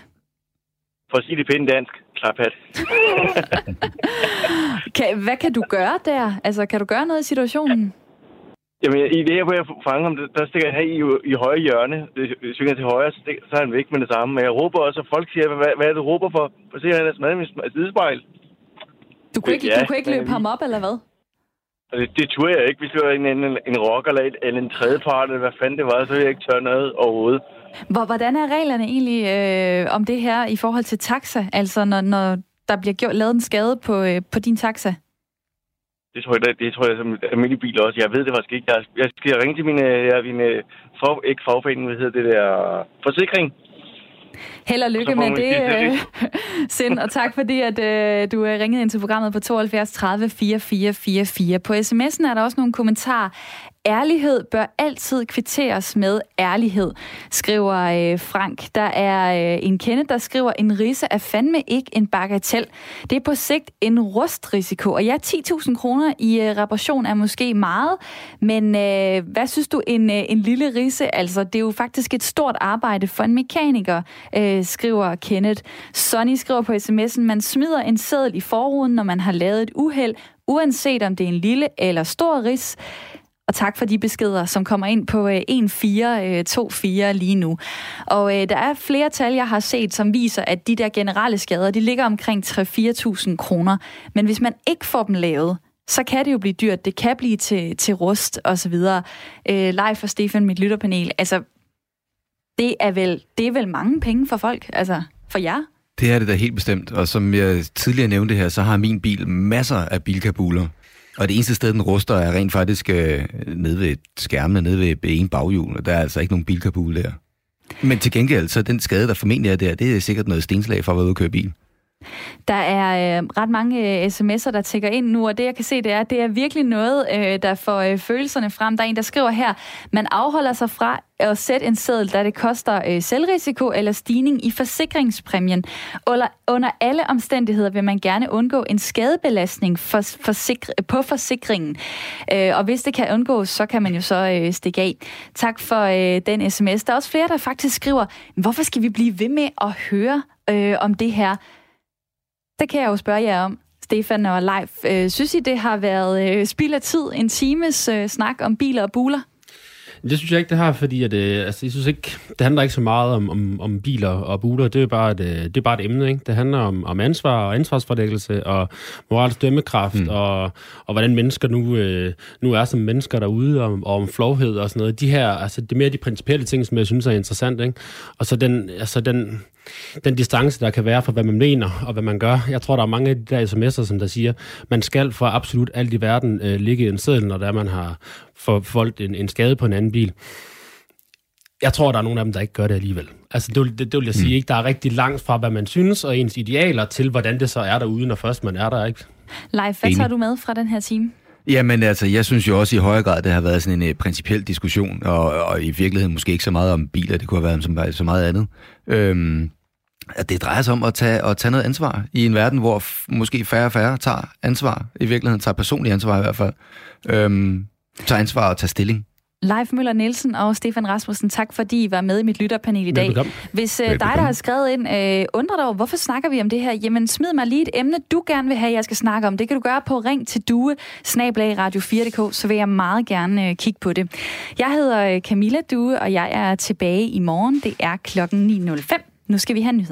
For at sige det pænt dansk. Klaphat. Kan, hvad kan du gøre der? Altså, kan du gøre noget i situationen? Jamen, i det her, hvor jeg fanger ham, der stikker han i, i højre hjørne. Det svinger til højre, så, det, så er han væk med det samme. Men jeg råber også, og folk siger, hvad, hvad er det, du råber for? For se, han er smadret mit sidespejl. Du kunne ikke, Ja, du kunne ikke løbe ham op, eller hvad? Og det, det turde jeg ikke, hvis det var en, en, en rocker eller, et, eller en tredjepart, eller hvad fanden det var, så ville jeg ikke tørre noget overhovedet. Hvor, hvordan er reglerne egentlig øh, om det her i forhold til taxa? Altså, når, når der bliver gjort, lavet en skade på, øh, på din taxa? Det tror jeg, det, det tror jeg som almindelig bil også. Jeg ved det faktisk ikke. Jeg, jeg skal ringe til mine, ja, mine fag, ikke fagforening, hvad hedder det der, forsikring. Held og lykke med det, øh, Sind, og tak fordi, at øh, du er ringet ind til programmet på 72 30 4444. På sms'en er der også nogle kommentarer. Ærlighed bør altid kvitteres med ærlighed, skriver øh, Frank. Der er øh, en kende, der skriver, en risse er fandme ikke en bagatel. Det er på sigt en rustrisiko. Og ja, 10.000 kroner i øh, reparation er måske meget, men øh, hvad synes du, en, øh, en lille risse? Altså, det er jo faktisk et stort arbejde for en mekaniker, øh, skriver Kenneth. Sonny skriver på sms'en, man smider en seddel i forruden, når man har lavet et uheld, uanset om det er en lille eller stor ris. Og tak for de beskeder, som kommer ind på øh, 1424 øh, lige nu. Og øh, der er flere tal, jeg har set, som viser, at de der generelle skader, de ligger omkring 3-4.000 kroner. Men hvis man ikke får dem lavet, så kan det jo blive dyrt. Det kan blive til, til rust og så videre. Øh, Leif og Stefan, mit lytterpanel. Altså, det er, vel, det er vel mange penge for folk, altså for jer. Det er det da helt bestemt, og som jeg tidligere nævnte her, så har min bil masser af bilkabuler. Og det eneste sted, den ruster, er rent faktisk øh, nede ved skærmene, nede ved en baghjul, og der er altså ikke nogen bilkabule der. Men til gengæld, så den skade, der formentlig er der, det er sikkert noget stenslag for at være ude og køre bil. Der er øh, ret mange øh, sms'er, der tækker ind nu, og det jeg kan se, det er, det er virkelig noget, øh, der får øh, følelserne frem. Der er en, der skriver her, man afholder sig fra at sætte en seddel, da det koster øh, selvrisiko eller stigning i forsikringspræmien. Under, under alle omstændigheder vil man gerne undgå en skadebelastning for, forsikr- på forsikringen. Øh, og hvis det kan undgås, så kan man jo så øh, stikke af. Tak for øh, den sms. Der er også flere, der faktisk skriver, hvorfor skal vi blive ved med at høre øh, om det her? Det kan jeg jo spørge jer om. Stefan og Leif, øh, synes I, det har været øh, spild af tid, en times øh, snak om biler og buler? Det synes jeg ikke, det har, fordi at, øh, altså, jeg synes ikke, det handler ikke så meget om, om, om biler og buler. Det er bare et, øh, det er bare et emne. Ikke? Det handler om, om ansvar og ansvarsforlæggelse og moralsk dømmekraft mm. og, og hvordan mennesker nu, øh, nu er som mennesker derude og, og om flovhed og sådan noget. De her, altså, det er mere de principielle ting, som jeg synes er interessant. Ikke? Og så den, altså, den, den distance, der kan være for, hvad man mener og hvad man gør. Jeg tror, der er mange af de der sms'er, som der siger, man skal for absolut alt i verden øh, ligge i en seddel, når der man har forvoldt en, en skade på en anden bil. Jeg tror, der er nogle af dem, der ikke gør det alligevel. Altså, det, vil- det, det vil jeg sige, Mm. ikke? Der er rigtig langt fra, hvad man synes, og ens idealer til, hvordan det så er derude, når først man er der, ikke? Leif, hvad tager du med fra den her time? Jamen altså, jeg synes jo også i højere grad, det har været sådan en uh, principiel diskussion, og, og i virkeligheden måske ikke så meget om biler, det kunne have været om så, så meget andet. Øhm, at det drejer sig om at tage, at tage noget ansvar i en verden, hvor f- måske færre og færre tager ansvar. I virkeligheden tager personlig ansvar i hvert fald. Øhm, tager ansvar og tager stilling. Leif Møller Nielsen og Stefan Rasmussen, tak fordi I var med i mit lytterpanel i dag. Velbekomme. Hvis uh, dig, der har skrevet ind, uh, undrer dig over, hvorfor snakker vi om det her? Jamen smid mig lige et emne, du gerne vil have, jeg skal snakke om. Det kan du gøre på ring til due, snablag radio4.dk, så vil jeg meget gerne uh, kigge på det. Jeg hedder Camilla Due, og jeg er tilbage i morgen. Det er klokken 9.05. Nu skal vi have nyheder.